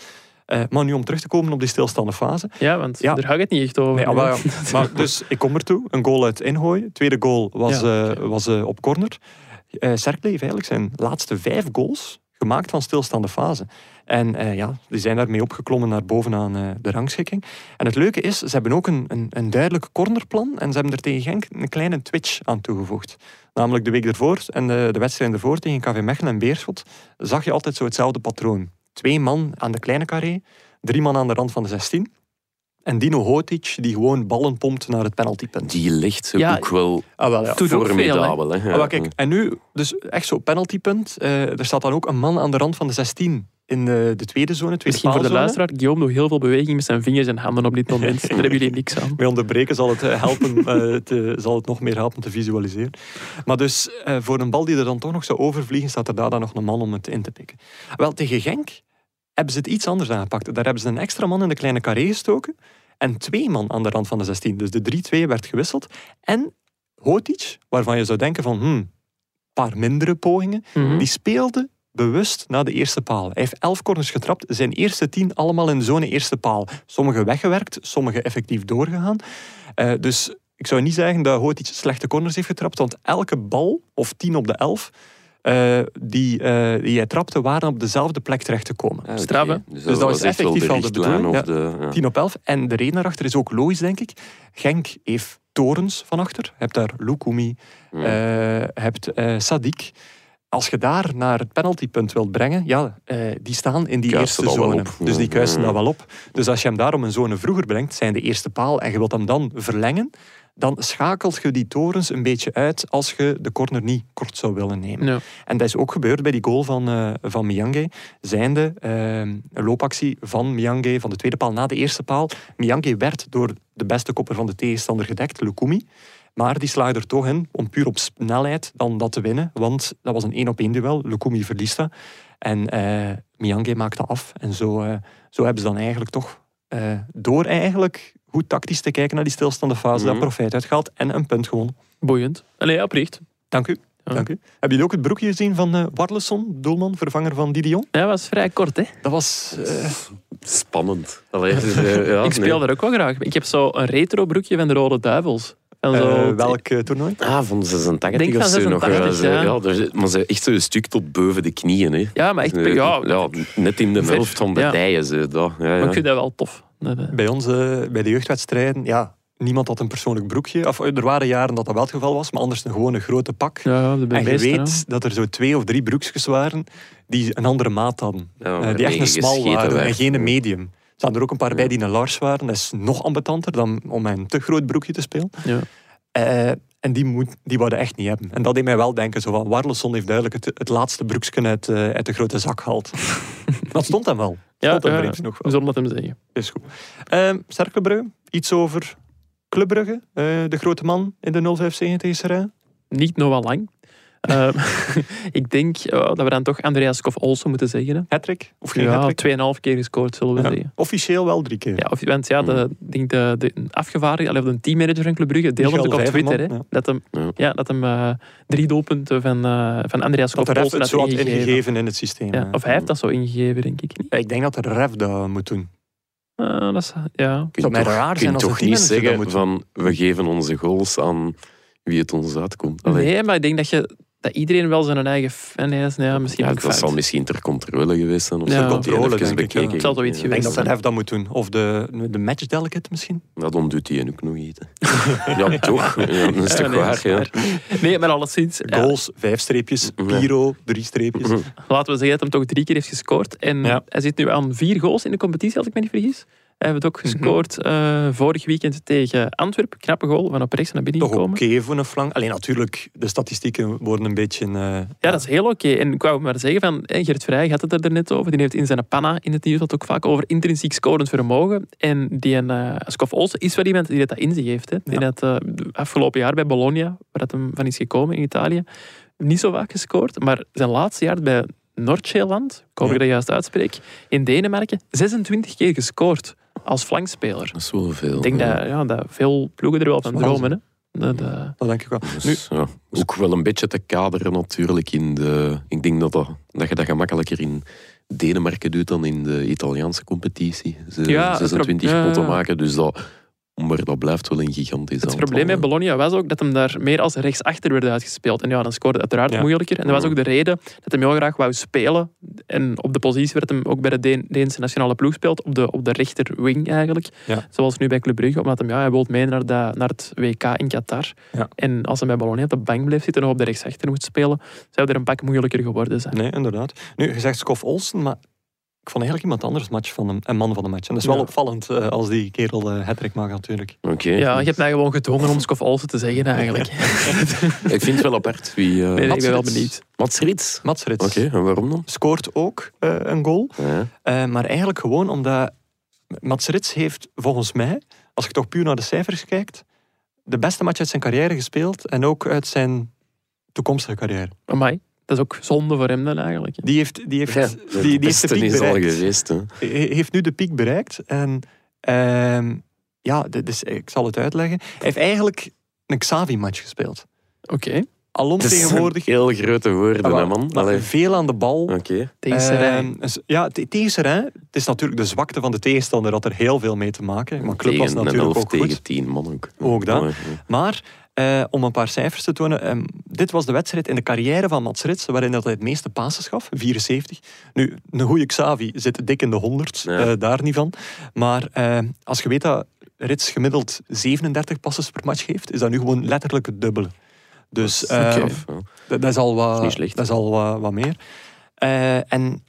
Eh, maar nu om terug te komen op die stilstaande fase. Ja, want Ja. daar gaat het niet echt over. Nee, ah, hè. ja. [laughs] maar dus ik kom ertoe. Een goal uit ingooien. Tweede goal was, Ja, eh, was eh, op corner. Eh Cercle heeft eigenlijk zijn laatste vijf goals gemaakt van stilstaande fase. En eh, ja, die zijn daarmee opgeklommen naar bovenaan eh, de rangschikking. En het leuke is, ze hebben ook een, een, een duidelijk cornerplan en ze hebben er tegen Genk een kleine twitch aan toegevoegd. Namelijk de week ervoor en de, de wedstrijd ervoor tegen KV Mechelen en Beerschot zag je altijd zo hetzelfde patroon. Twee man aan de kleine carré, drie man aan de rand van de 16. En Dino Hotic die gewoon ballen pompt naar het penaltypunt. Die ligt ze Ja, ook wel Ah, wel, ja. Doet ook veel, hè. formidabel. hè. Ah, wel, kijk, en nu, dus echt zo penaltypunt. Eh, er staat dan ook een man aan de rand van de 16 in de, de tweede zone, tweede Misschien voor de luisteraar, Guillaume doet heel veel beweging met zijn vingers en handen op dit moment. Daar hebben jullie niks aan. [laughs] Bij onderbreken zal het eh, helpen, eh, te, zal het nog meer helpen te visualiseren. Maar dus eh, voor een bal die er dan toch nog zou overvliegen, staat er daar dan nog een man om het in te pikken. Wel, tegen Genk hebben ze het iets anders aangepakt. Daar hebben ze een extra man in de kleine carré gestoken en twee man aan de rand van de 16. Dus de 3-2 werd gewisseld. En Hotic, waarvan je zou denken van, hmm, paar mindere pogingen, Mhm. die speelde bewust naar de eerste paal. Hij heeft elf corners getrapt, zijn eerste tien allemaal in de zone eerste paal. Sommige weggewerkt, sommige effectief doorgegaan. Eh, dus ik zou niet zeggen dat iets slechte corners heeft getrapt, want elke bal, of 10 op de 11, eh, die, eh, die hij trapte, waren op dezelfde plek terechtgekomen. Ah, oké. Straf, hè? Dus, dat was effectief wel de bedoeling, of de- ja. 10 op 11. En de reden daarachter is ook logisch, denk ik. Genk heeft torens van achter. Je hebt daar Lukumi, Ja. eh, hebt eh, Sadik. Als je daar naar het penaltypunt wilt brengen, ja, eh, die staan in die eerste zone. op. Dus die Ja. kuisen Ja. dat wel op. Dus als je hem daarom een zone vroeger brengt, zijn de eerste paal, en je wilt hem dan verlengen, dan schakelt je die torens een beetje uit als je de corner niet kort zou willen nemen. Ja. En dat is ook gebeurd bij die goal van, eh van Miyange. Zijnde eh, een loopactie van Miyange van de tweede paal na de eerste paal. Miyange werd door de beste kopper van de tegenstander gedekt, Lukumi. Maar die slaagde er toch in om puur op snelheid dan dat te winnen. Want dat was een één op één duel. Lukumi verliest dat. En eh Miyange maakte af. En zo, zo hebben ze dan eigenlijk toch, door eigenlijk goed tactisch te kijken naar die stilstaande fase, Mhm. dat profijt uitgehaald en een punt gewonnen. Boeiend. Allee, ja, oprecht. Dank u. Ja. Dank u. Hebben jullie ook het broekje gezien van eh Warleson, doelman, vervanger van Didion? Ja, dat was vrij kort, hè? Dat was... eh, Spannend. Allee, dus, eh, ja, [laughs] ik speel er ook wel graag. Ik heb zo een retro broekje van de Rode Duivels. En zo, eh, welk eh, toernooi? Ah, van 86 Denk of zo nog. 86, ze- ja. ja, daar maar ze echt zo een stuk tot boven de knieën. Hè. Ja, maar echt... Eh, Ja, net in de helft van de ja. dijen. Ze, dat, ja, maar ja. ik vind dat wel tof. Eh, Bij ons, eh, bij de jeugdwedstrijden, ja, niemand had een persoonlijk broekje. Of, eh, er waren jaren dat dat wel het geval was, maar anders een gewone grote pak. Ja, de en je weet dat er zo twee of drie broekjes waren die een andere maat hadden. Ja, die echt een smal waren en geen een medium. Er staan er ook een paar bij die een large waren. Dat is nog ambetanter dan om met een te groot broekje te spelen. Ja. Eh, en die, moet, die wouden echt niet hebben. En dat deed mij wel denken, zo van, Warleson heeft duidelijk het, het laatste broekje uit, eh, uit de grote zak gehaald. [laughs] dat stond hem wel. Ja, Stond hem ja, nog we wel. zullen dat hem zeggen. Is goed. Ehm Cercle Brugge, iets over Club Brugge, eh, de grote man in de 057 tegen Serrain. Niet nog wel lang. Ehm, [laughs] ik denk eh, dat we dan toch Andreas Skof Olsen moeten zeggen. Hè. Hattrick? Of geen Ja, hattrick? tweeënhalf keer gescoord, zullen we Ja. zeggen. Officieel wel drie keer. Ja, of, want ja, de, ik denk de, de afgevaardigde, of de teammanager van Club Brugge, deelde het ook op Twitter. Hè, ja. Dat hem, Ja. ja, dat hem eh, drie doelpunten van, eh, van Andreas de ref Olsen het had zo had ingegeven. ingegeven in het systeem. Of hij heeft dat zo ingegeven, denk ik niet. Ja, Ik denk dat de ref dat moet doen. Eh, dat is, ja. mij toch, raar toch niet zeggen van we geven onze goals aan wie het ons uitkomt. Allee. Nee, maar ik denk dat, je, dat iedereen wel zijn eigen fan is. Ja, misschien Ja, ook dat fout. zal misschien ter controle geweest zijn. Of Ja. dat controle, denk ik, ja. zal zoiets Ik geweest denk dat ref dat moet doen. Of de, de match delegate misschien. Nou, dan doet hij ook nog iets. [laughs] ja, toch? Ja, dat is Ja, toch nee, dat waar? Ja. Nee, maar alleszins. ja, Goals, vijf streepjes. Ja. Piro, drie streepjes. Laten we zeggen dat hij toch drie keer heeft gescoord. En Ja. hij zit nu aan vier goals in de competitie, als ik me niet vergis. Hij heeft het ook Mhm. gescoord eh, vorig weekend tegen Antwerpen. Knappe goal, van op rechts naar binnen Toch gekomen. oké voor een flank. Alleen natuurlijk, de statistieken worden een beetje... eh, Ja, dat is heel oké. En ik wou maar zeggen, van, eh, Gert Vrij had het er net over. Die heeft in zijn panna in het nieuws dat ook vaak over intrinsiek scorend vermogen. En die uh, Skof Olsen is wel iemand die dat in zich heeft. Hè. Die Ja. had eh, afgelopen jaar bij Bologna, waar dat hem van is gekomen in Italië, niet zo vaak gescoord. Maar zijn laatste jaar bij Noord-Zeeland, ik hoop Ja. ik dat juist uitspreek, in Denemarken, 26 keer gescoord als flankspeler. Dat is wel veel. Ik denk ja. dat, ja, dat veel ploegen er wel van dromen. Hè. Dat, eh, dat denk ik wel. Dus, Nu, ja, ook wel een beetje te kaderen natuurlijk in de... Ik denk dat, dat, dat je dat gemakkelijker in Denemarken doet dan in de Italiaanse competitie. Ze Ja, het 26 pro- ja. potten maken, dus dat... Maar dat blijft wel een gigantisch Het probleem met Bologna was ook dat hem daar meer als rechtsachter werd uitgespeeld. En ja, dan scoorde het uiteraard Ja. moeilijker. En dat was ook de reden dat hij heel graag wou spelen. En op de positie werd hem ook bij de Deen- Deense nationale ploeg speelt. Op de, op de rechter wing eigenlijk. Ja. Zoals nu bij Club Brugge. Omdat hem, ja, hij wil mee naar, de, naar het WK in Qatar. Ja. En als hij bij Bologna op de bank bleef zitten en nog op de rechtsachter moet spelen, zou er een pak moeilijker geworden zijn. nee, inderdaad. Nu, je zegt Skof Olsen, maar ik vond eigenlijk iemand anders match van hem, een man van de match. En dat is wel Ja. opvallend eh, als die kerel uh, hattrick mag natuurlijk. Oké. Ja, je hebt mij gewoon gedwongen om Skof Olsen te zeggen eigenlijk. [laughs] Ik vind het wel apart. Wie, eh Nee, ik ben wel benieuwd. Mats Rits. Mats Rits Oké, en waarom dan? scoort ook eh, een goal. Ja. Eh, maar eigenlijk gewoon omdat Mats Rits heeft volgens mij, als je toch puur naar de cijfers kijkt, de beste match uit zijn carrière gespeeld en ook uit zijn toekomstige carrière. Amai, dat is ook zonde voor hem dan eigenlijk. Die heeft, die heeft, Ja, die, de die heeft de piek is al bereikt. geweest. Hè. Heeft nu de piek bereikt. En ehm, ja, dit is, ik zal het uitleggen. Hij heeft eigenlijk een Xavi-match gespeeld. Oké. alom Dat tegenwoordig. heel grote woorden, Ah, hè, man. Allee. veel aan de bal. Oké. Tegen Serijn. Ehm, dus ja, te- tegen Serijn. Het is natuurlijk de zwakte van de tegenstander had er heel veel mee te maken. Maar Club was natuurlijk 11 ook tegen goed. 10, man ook. Ook dat. Maar eh, om een paar cijfers te tonen. ehm, dit was de wedstrijd in de carrière van Mats Rits waarin hij het meeste passes gaf. 74. Nu, een goede Xavi zit dik in de 100. Ja. eh, daar niet van. Maar eh, als je weet dat Rits gemiddeld 37 passes per match geeft, is dat nu gewoon letterlijk het dubbele. Dus Dat is dat, dat al wat, dat is al wat, wat meer. En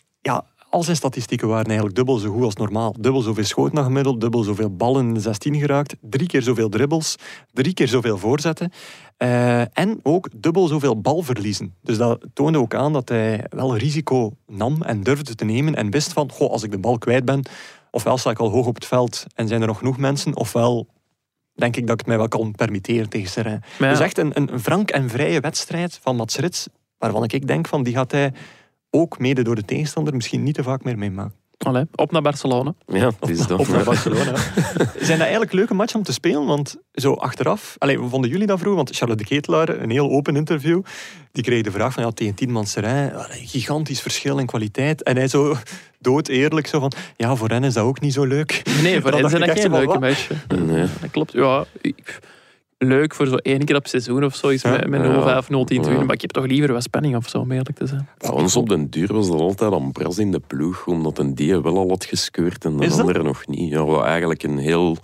al zijn statistieken waren eigenlijk dubbel zo goed als normaal. Dubbel zoveel schoten gemiddeld, dubbel zoveel ballen in de 16 geraakt, drie keer zoveel dribbles, drie keer zoveel voorzetten. eh, en ook dubbel zoveel balverliezen. Dus dat toonde ook aan dat hij wel risico nam en durfde te nemen en wist van, goh, als ik de bal kwijt ben, ofwel sta ik al hoog op het veld en zijn er nog genoeg mensen, ofwel denk ik dat ik het mij wel kan permitteren tegen Serrain. Ja, Dus echt een, een frank en vrije wedstrijd van Mats Rits, waarvan ik denk van die gaat hij ook mede door de tegenstander misschien niet te vaak meer meemaken. allee, op naar Barcelona. Ja, het is. Op naar Barcelona. [laughs] Zijn dat eigenlijk leuke matchen om te spelen? Want zo achteraf, allez, vonden jullie dat vroeg? Want Charlotte de Ketelaar, een heel open interview, die kreeg de vraag van ja, tegen tien man Serijn, een gigantisch verschil in kwaliteit. En hij zo dood eerlijk zo van ja, voor hen is dat ook niet zo leuk. Nee, voor [laughs] hen zijn dat geen leuke matchen. Nee. Dat klopt. Ja, leuk voor zo één keer op seizoen of zo, is Ja. met, met Ja. 0-5, 0-10 te winnen. Ja. Maar ik heb toch liever wat spanning of zo, om eerlijk te zijn. Bij ons op den duur was dat altijd aan Bras in de ploeg, omdat een die wel al had geskeurd en de andere nog niet. Ja, wat eigenlijk een heel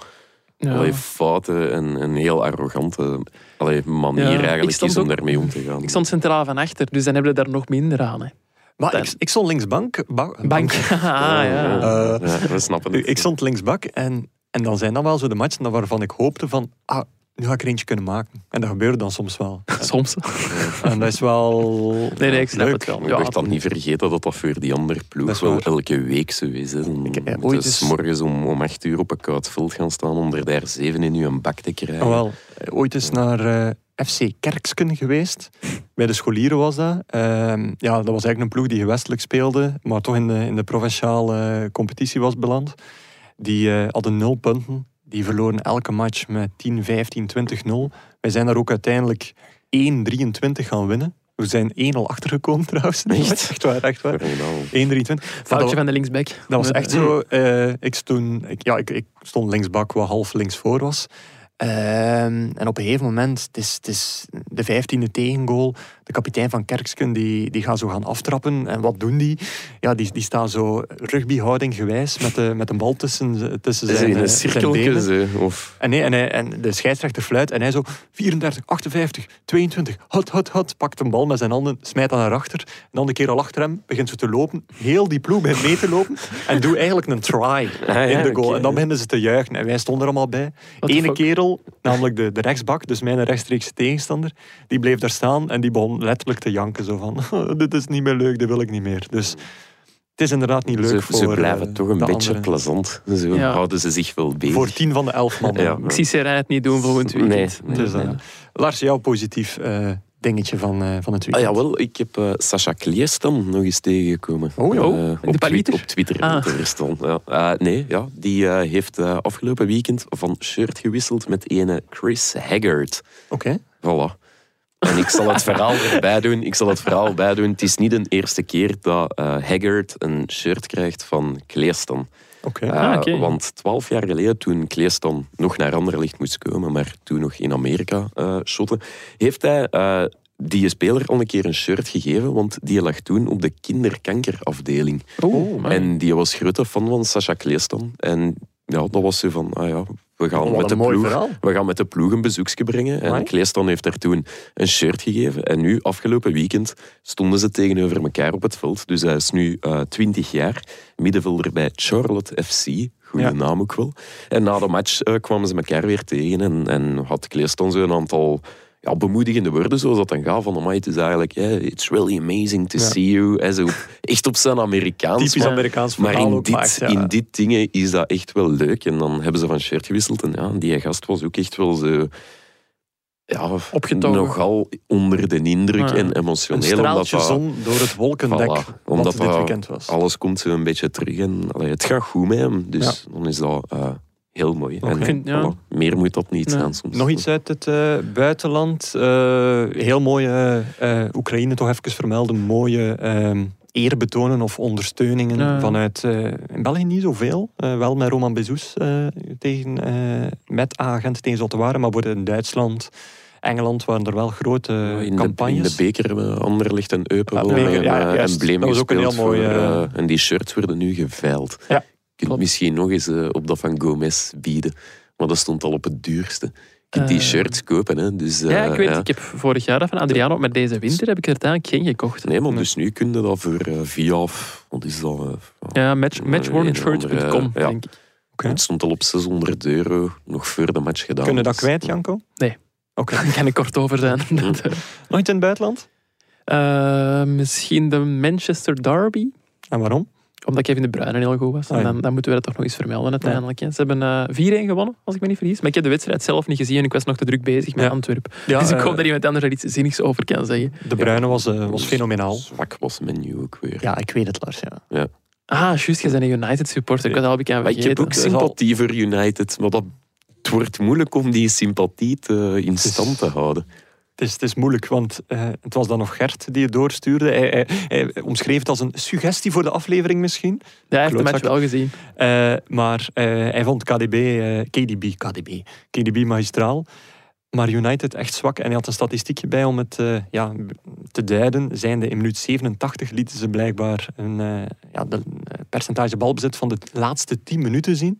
Ja. allee, foute en een heel arrogante allee, manier Ja, eigenlijk is om ook- daarmee om te gaan. Ik stond centraal van achter, dus dan hebben we daar nog minder aan. Hè. Maar ik, ik stond linksbank. ba- Bank. [laughs] ah, ja. ja, we snappen het. Ik stond linksbak en, en dan zijn dat wel zo de matchen waarvan ik hoopte van, ah, nu ga ik er eentje kunnen maken. En dat gebeurde dan soms wel. [laughs] Soms. En dat is wel Nee, nee, ik snap leuk. het wel. Ja, je mag dan niet vergeten dat dat voor die andere Dat ploeg is wel waar. elke week zo is. Hè. Dan Ik ooit eens- morgens om, om acht uur op een koud veld gaan staan om er daar zeven in uw bak te krijgen. Ah, wel, ooit eens naar eh, FC Kerksken geweest. Bij de scholieren was dat. Ehm, ja, dat was eigenlijk een ploeg die gewestelijk speelde, maar toch in de, in de provinciale eh, competitie was beland. Die eh, hadden nul punten. Die verloren elke match met 10, 15, 20, 0. Wij zijn daar ook uiteindelijk 1, 23 gaan winnen. We zijn 1 al achtergekomen [laughs] trouwens. Echt? echt waar, echt waar. Fenomenaal. 1, 23. Maar Foutje dat- van de linksback. dat was echt zo. eh, ik, stond, ik, ja, ik, ik stond linksbak, wat half links voor was. Ehm, en op een gegeven moment, het is, het is de vijftiende tegengoal. De kapitein van Kerksken die, die gaat zo gaan aftrappen. En wat doen die? Ja, die, die staan zo rugbyhouding gewijs met de, met een bal tussen, tussen zijn, in eh, een cirkeltje of... En, nee, en, hij, en de scheidsrechter fluit en hij zo 34, 58, 22, hot, hot, hot. Pakt een bal met zijn handen, smijt dan naar achter. En dan de kerel achter hem begint ze te lopen. Heel die ploeg begint mee te lopen. [laughs] En doet eigenlijk een try Ah, ja, in de goal. En dan beginnen ze te juichen. En wij stonden er allemaal bij. What Ene kerel, namelijk de, de rechtsbak, dus mijn rechtstreekse tegenstander, die bleef daar staan en die begon letterlijk te janken. Zo van, [laughs] dit is niet meer leuk, dit wil ik niet meer. Dus het is inderdaad niet leuk Ze, voor ze blijven eh, toch een beetje anderen. plezant. Zo Ja. houden ze zich wel bezig. Voor tien van de elf mannen. [laughs] Ja. Ik zie Serijn het niet doen volgend weekend. Nee, nee. Dus, eh. Lars, jouw positief eh, dingetje van, eh, van het Ah, weekend. jawel, ik heb eh Sascha Kliestan nog eens tegengekomen. Oh ja. Eh, Oh, op, de Twi- palieter? op Twitter Ah. Ja. Nee, ja, die eh, heeft eh, afgelopen weekend van shirt gewisseld met ene Chris Haggard. Oké. Voilà. En ik zal het verhaal erbij doen. Ik zal het verhaal bij doen. Het is niet de eerste keer dat eh, Haggard een shirt krijgt van Kleestan. Oké. Eh, Ah, oké. Want twaalf jaar geleden, toen Kleestan nog naar Anderlecht moest komen, maar toen nog in Amerika eh shotte, heeft hij eh, die speler al een keer een shirt gegeven, want die lag toen op de kinderkankerafdeling. Oh, man. En die was grote fan van Sascha Kleestan. En ja, dat was zo van, ah ja, we gaan, Oh, met de, ploeg, we gaan met de ploeg een bezoekje brengen. En. Kleestan heeft daar toen een shirt gegeven. En nu, afgelopen weekend, stonden ze tegenover elkaar op het veld. Dus hij is nu eh 20 jaar, middenvelder bij Charlotte FC. Goede Ja. naam ook wel. En na de match eh, kwamen ze elkaar weer tegen en, en had Kleestan zo een aantal ja, bemoedigende woorden, zoals dat dan gaat. Van, amai, het is eigenlijk, yeah, it's really amazing to Ja. see you. Zo, echt op zijn Amerikaans. Typisch maar- Amerikaans maar in dit, maakt, ja. in dit dingen is dat echt wel leuk. En dan hebben ze van shirt gewisseld. En ja, die gast was ook echt wel zo... Ja, Opgetogen. nogal onder de indruk Ja. en Een emotioneel. omdat straaltje dat, zon door het wolkendek Voilà, omdat dit weekend was. alles komt zo een beetje terug. En allee, het gaat goed met hem. Dus dan is dat eh, heel mooi. En, Vind- ja. voilà, meer moet dat niet Ja. zijn soms. Nog iets uit het eh, buitenland. Eh, heel mooie eh, Oekraïne toch even vermelden. Mooie ehm, eerbetonen of ondersteuningen Ja. vanuit... eh, in België niet zoveel. Eh, wel met Roman Bezous eh, tegen, eh, met agent tegen Zottewaren. Maar voor in Duitsland, Engeland waren er wel grote Ja, in, de, in campagnes. de beker uh, Anderlecht en Eupen ja, juist. embleem Dat was ook een heel mooi, voor, eh, en die shirts worden nu geveild. Kunt klopt. misschien nog eens eh, op dat van Gomez bieden. Maar dat stond al op het duurste. Je kunt die Eh, shirts kopen. Hè, dus, ja, eh, ik weet het. Ik heb vorig jaar dat van Adriano, maar deze winter heb ik er uiteindelijk geen gekocht. Nee, maar dus nu kun je dat voor eh, via... Wat is dat? eh, Ja, match, matchwornshirts.com, ja. denk ik. Oké. Het stond al op 600 euro, nog voor de match gedaan. Kunnen dat kwijt, Janko? Nee. Oké. [laughs] Daar kan ik kort over zijn. Eh, Nog iets in het buitenland? eh, misschien de Manchester Derby. En waarom? Omdat Kevin De Bruyne heel goed was. Ah, En ja. dan, dan moeten we dat toch nog eens vermelden uiteindelijk. hè. Ze hebben eh 4-1 gewonnen, als ik me niet vergis. Maar ik heb de wedstrijd zelf niet gezien en ik was nog te druk bezig met Ja. Antwerpen. Ja, dus ik eh, hoop dat iemand anders er iets zinnigs over kan zeggen. De Bruyne was, eh, was fenomenaal. Zwak was menu ook weer. Ja, ik weet het, Lars. Ja. Ah, juist, je bent een United supporter. Ik dat al bekend ik heb ook sympathie voor United, maar dat, het wordt moeilijk om die sympathie te, in stand te houden. Het is, het is moeilijk, want eh, het was dan nog Gert die het doorstuurde. Hij, hij, hij omschreef het als een suggestie voor de aflevering misschien. Ja, hij heeft de match Klootzak. wel gezien. Eh, maar eh, hij vond KDB, KDB, KDB, KDB magistraal. Maar United echt zwak. En hij had een statistiekje bij om het ja, te duiden. Zijnde in minuut 87 lieten ze blijkbaar een ja, de, percentage balbezit van de laatste 10 minuten zien.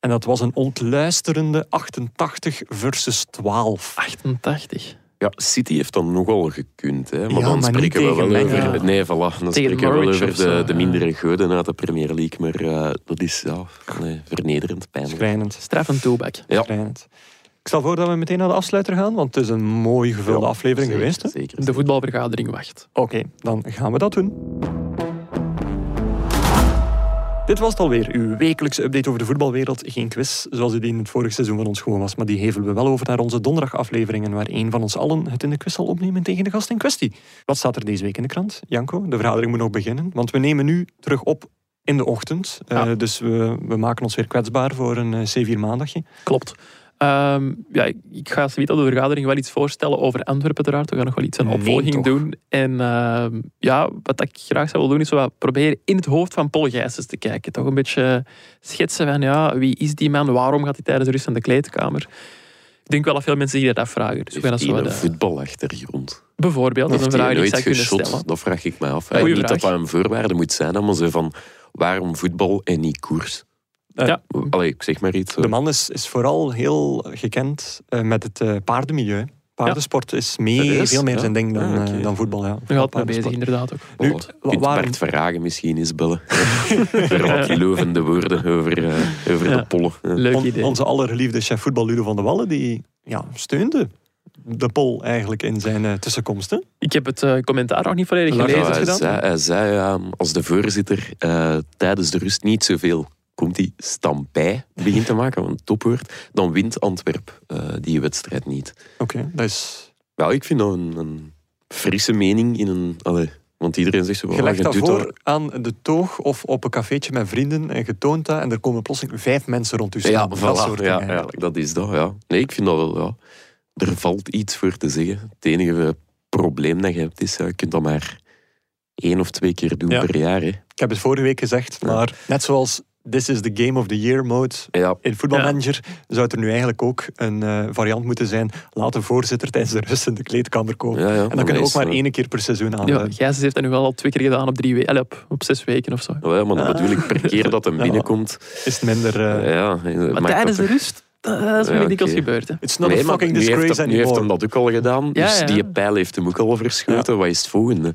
En dat was een ontluisterende 88 versus 12. 88. Ja, City heeft dan nogal gekund, hè. maar Ja, dan maar spreken we wel over... ja. Nee, voilà, dan spreken we wel over de, de mindere goden uit de Premier League. Maar eh, dat is ja, nee, vernederend, pijnlijk. Schrijnend. Straffend toebak. Ja. schrijnend. Ik stel voor dat we meteen naar de afsluiter gaan, want het is een mooi gevulde Ja, aflevering zeker, geweest. hè? Zeker. De voetbalvergadering wacht. Oké, dan gaan we dat doen. Dit was het alweer, uw wekelijkse update over de voetbalwereld. Geen quiz, zoals u die in het vorige seizoen van ons gewoon was, maar die hevelen we wel over naar onze donderdagafleveringen, waar een van ons allen het in de quiz zal opnemen tegen de gast in kwestie. Wat staat er deze week in de krant, Janko? De vergadering moet nog beginnen, want we nemen nu terug op in de ochtend. Eh, dus we, we maken ons weer kwetsbaar voor een eh, C4 maandagje. Klopt. Ehm, ja, ik- ik ga zoiets op de vergadering wel iets voorstellen over Antwerpen uiteraard. We gaan nog wel iets aan opvolging doen. En ehm, ja, wat ik graag zou willen doen, is wat proberen in het hoofd van Paul Gijsens te kijken. Toch een beetje schetsen van, ja, wie is die man? Waarom gaat hij tijdens de rust aan de kleedkamer? Ik denk wel dat veel mensen zich dat afvragen. Dus dat Heeft hij wat, een voetbalachtergrond? bijvoorbeeld, dat is een vraag die ik zou kunnen geschot? stellen. Dat vraag ik mij af. Goeie niet dat vraag. dat een voorwaarde moet zijn, maar ze van waarom voetbal en niet koers? Eh, Ja. Allee, ik zeg maar iets. De man is, is vooral heel gekend eh, met het eh, paardenmilieu. Paardensport is mee, veel meer Ja? zijn ding dan, Ah, eh, dan voetbal. Ja. Paardensport. bezig, inderdaad ook. Nu, Oh, waarom- Bart Verhagen misschien eens bellen. Voor wat lovende woorden over, eh, over Ja. de pollen. Leuk On- idee. onze allergeliefde chef voetbal Ludo van de Wallen, die ja, steunde de Pol eigenlijk in zijn eh, tussenkomst. hè? Ik heb het eh, commentaar nog niet volledig gelezen. hij, is gedaan? zei, hij zei ja, als de voorzitter eh, tijdens de rust niet zoveel komt hij stampij begint te maken, een topwoord, dan wint Antwerp eh, die wedstrijd niet. Oké, dat is... Ja, ik vind dat een, een frisse mening in een... Allee, want iedereen zegt zo... Je oh, legt je dat doet voor aan de toog of op een cafeetje met vrienden en je toont dat en er komen plotseling vijf mensen rond staan. Ja, dat voilà, ja, ja, dat is dat, ja. Nee, ik vind dat wel, ja. Er valt iets voor te zeggen. Het enige probleem dat je hebt is, je kunt dat maar één of twee keer doen Ja. per jaar. Hè. Ik heb het vorige week gezegd, maar net zoals This is the Game of the Year mode Ja, in voetbalmanager zou het er nu eigenlijk ook een eh, variant moeten zijn. Laat de voorzitter tijdens de rust in de kleedkamer komen. ja, ja. En dan kunnen we ook maar één. één keer per seizoen Ja, aanduiden. Gijsens heeft dat nu wel al twee keer gedaan op, drie we- allee, op, op zes weken of zo. Ja, maar bedoel ik, per keer dat hem Ja. binnenkomt... Is het minder... eh, ja, Maar tijdens de rust, dat is Ja, niet dikwijls oké. gebeurd. Hè. It's not Nee, a fucking nu heeft, disgrace hem, nu heeft hem dat ook al gedaan. Ja, dus ja. die pijl heeft hem ook al verschoten. Wat is het volgende?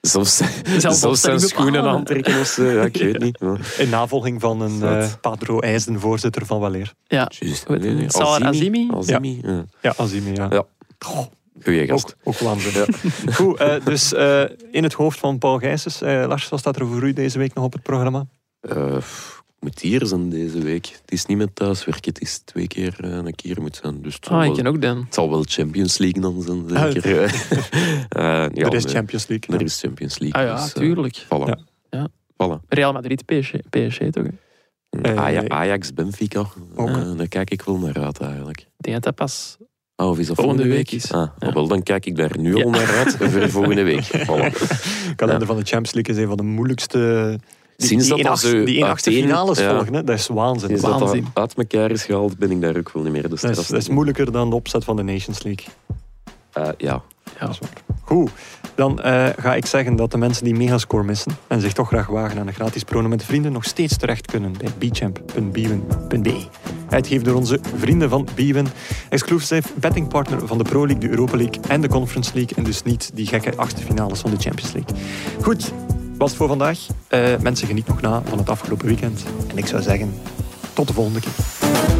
Zelfs, zelfs zijn schoenen aantrekken of zo. Ja, ik weet niet. Ja. [laughs] In navolging van een Zat. eh Padro IJsden, voorzitter van Waleer. Ja, Juist. Azimi? Azimi, ja. Ja, Azimi, ja. Ja. Goh, Goeie gast. ook, ook waanzin. [laughs] Goed, eh, dus eh, in het hoofd van Paul Gijsens. eh, Lars, wat staat er voor u deze week nog op het programma? Ik moet hier zijn deze week. Het is niet met thuiswerken, het is twee keer eh, een keer moet zijn. Dus het, zal ah, ik wel, ken ook Dan. het zal wel Champions League dan zijn, Ah, zeker. [laughs] Eh, ja, er is nee, Champions League. Er ja. is Champions League. Ah ja, dus, eh, tuurlijk. voilà. Ja. Ja. Voilà. Real Madrid, PSG, PSG toch? Eh, Aja- Ajax, Benfica, ook. eh, daar kijk ik wel naar uit eigenlijk. Ik denk dat dat pas Oh, of is dat Volgende volgende, week week? is. Ah, Ja. wel, dan kijk ik daar nu Ja. al naar uit voor volgende week. [laughs] Voilà. kalender Ja. van de Champions League is een van de moeilijkste... Sinds die dat zo die achtste finales ja. volgen, hè, dat is waanzin. Sinds dat dat Waanzin. uit elkaar is gehaald, ben ik daar ook wel niet meer de Dat is, dat is moeilijker dan de opzet van de Nations League. Eh, ja. Ja. Dat is waar. Goed, dan eh, ga ik zeggen dat de mensen die Megascore missen en zich toch graag wagen aan een gratis prono met vrienden nog steeds terecht kunnen bij bchamp.bwin.be. Uitgegeven door onze vrienden van Bwin, exclusive bettingpartner van de Pro League, de Europa League en de Conference League en dus niet die gekke achtste finales van de Champions League. Goed, was het voor vandaag. Eh, mensen geniet nog na van het afgelopen weekend en ik zou zeggen, tot de volgende keer.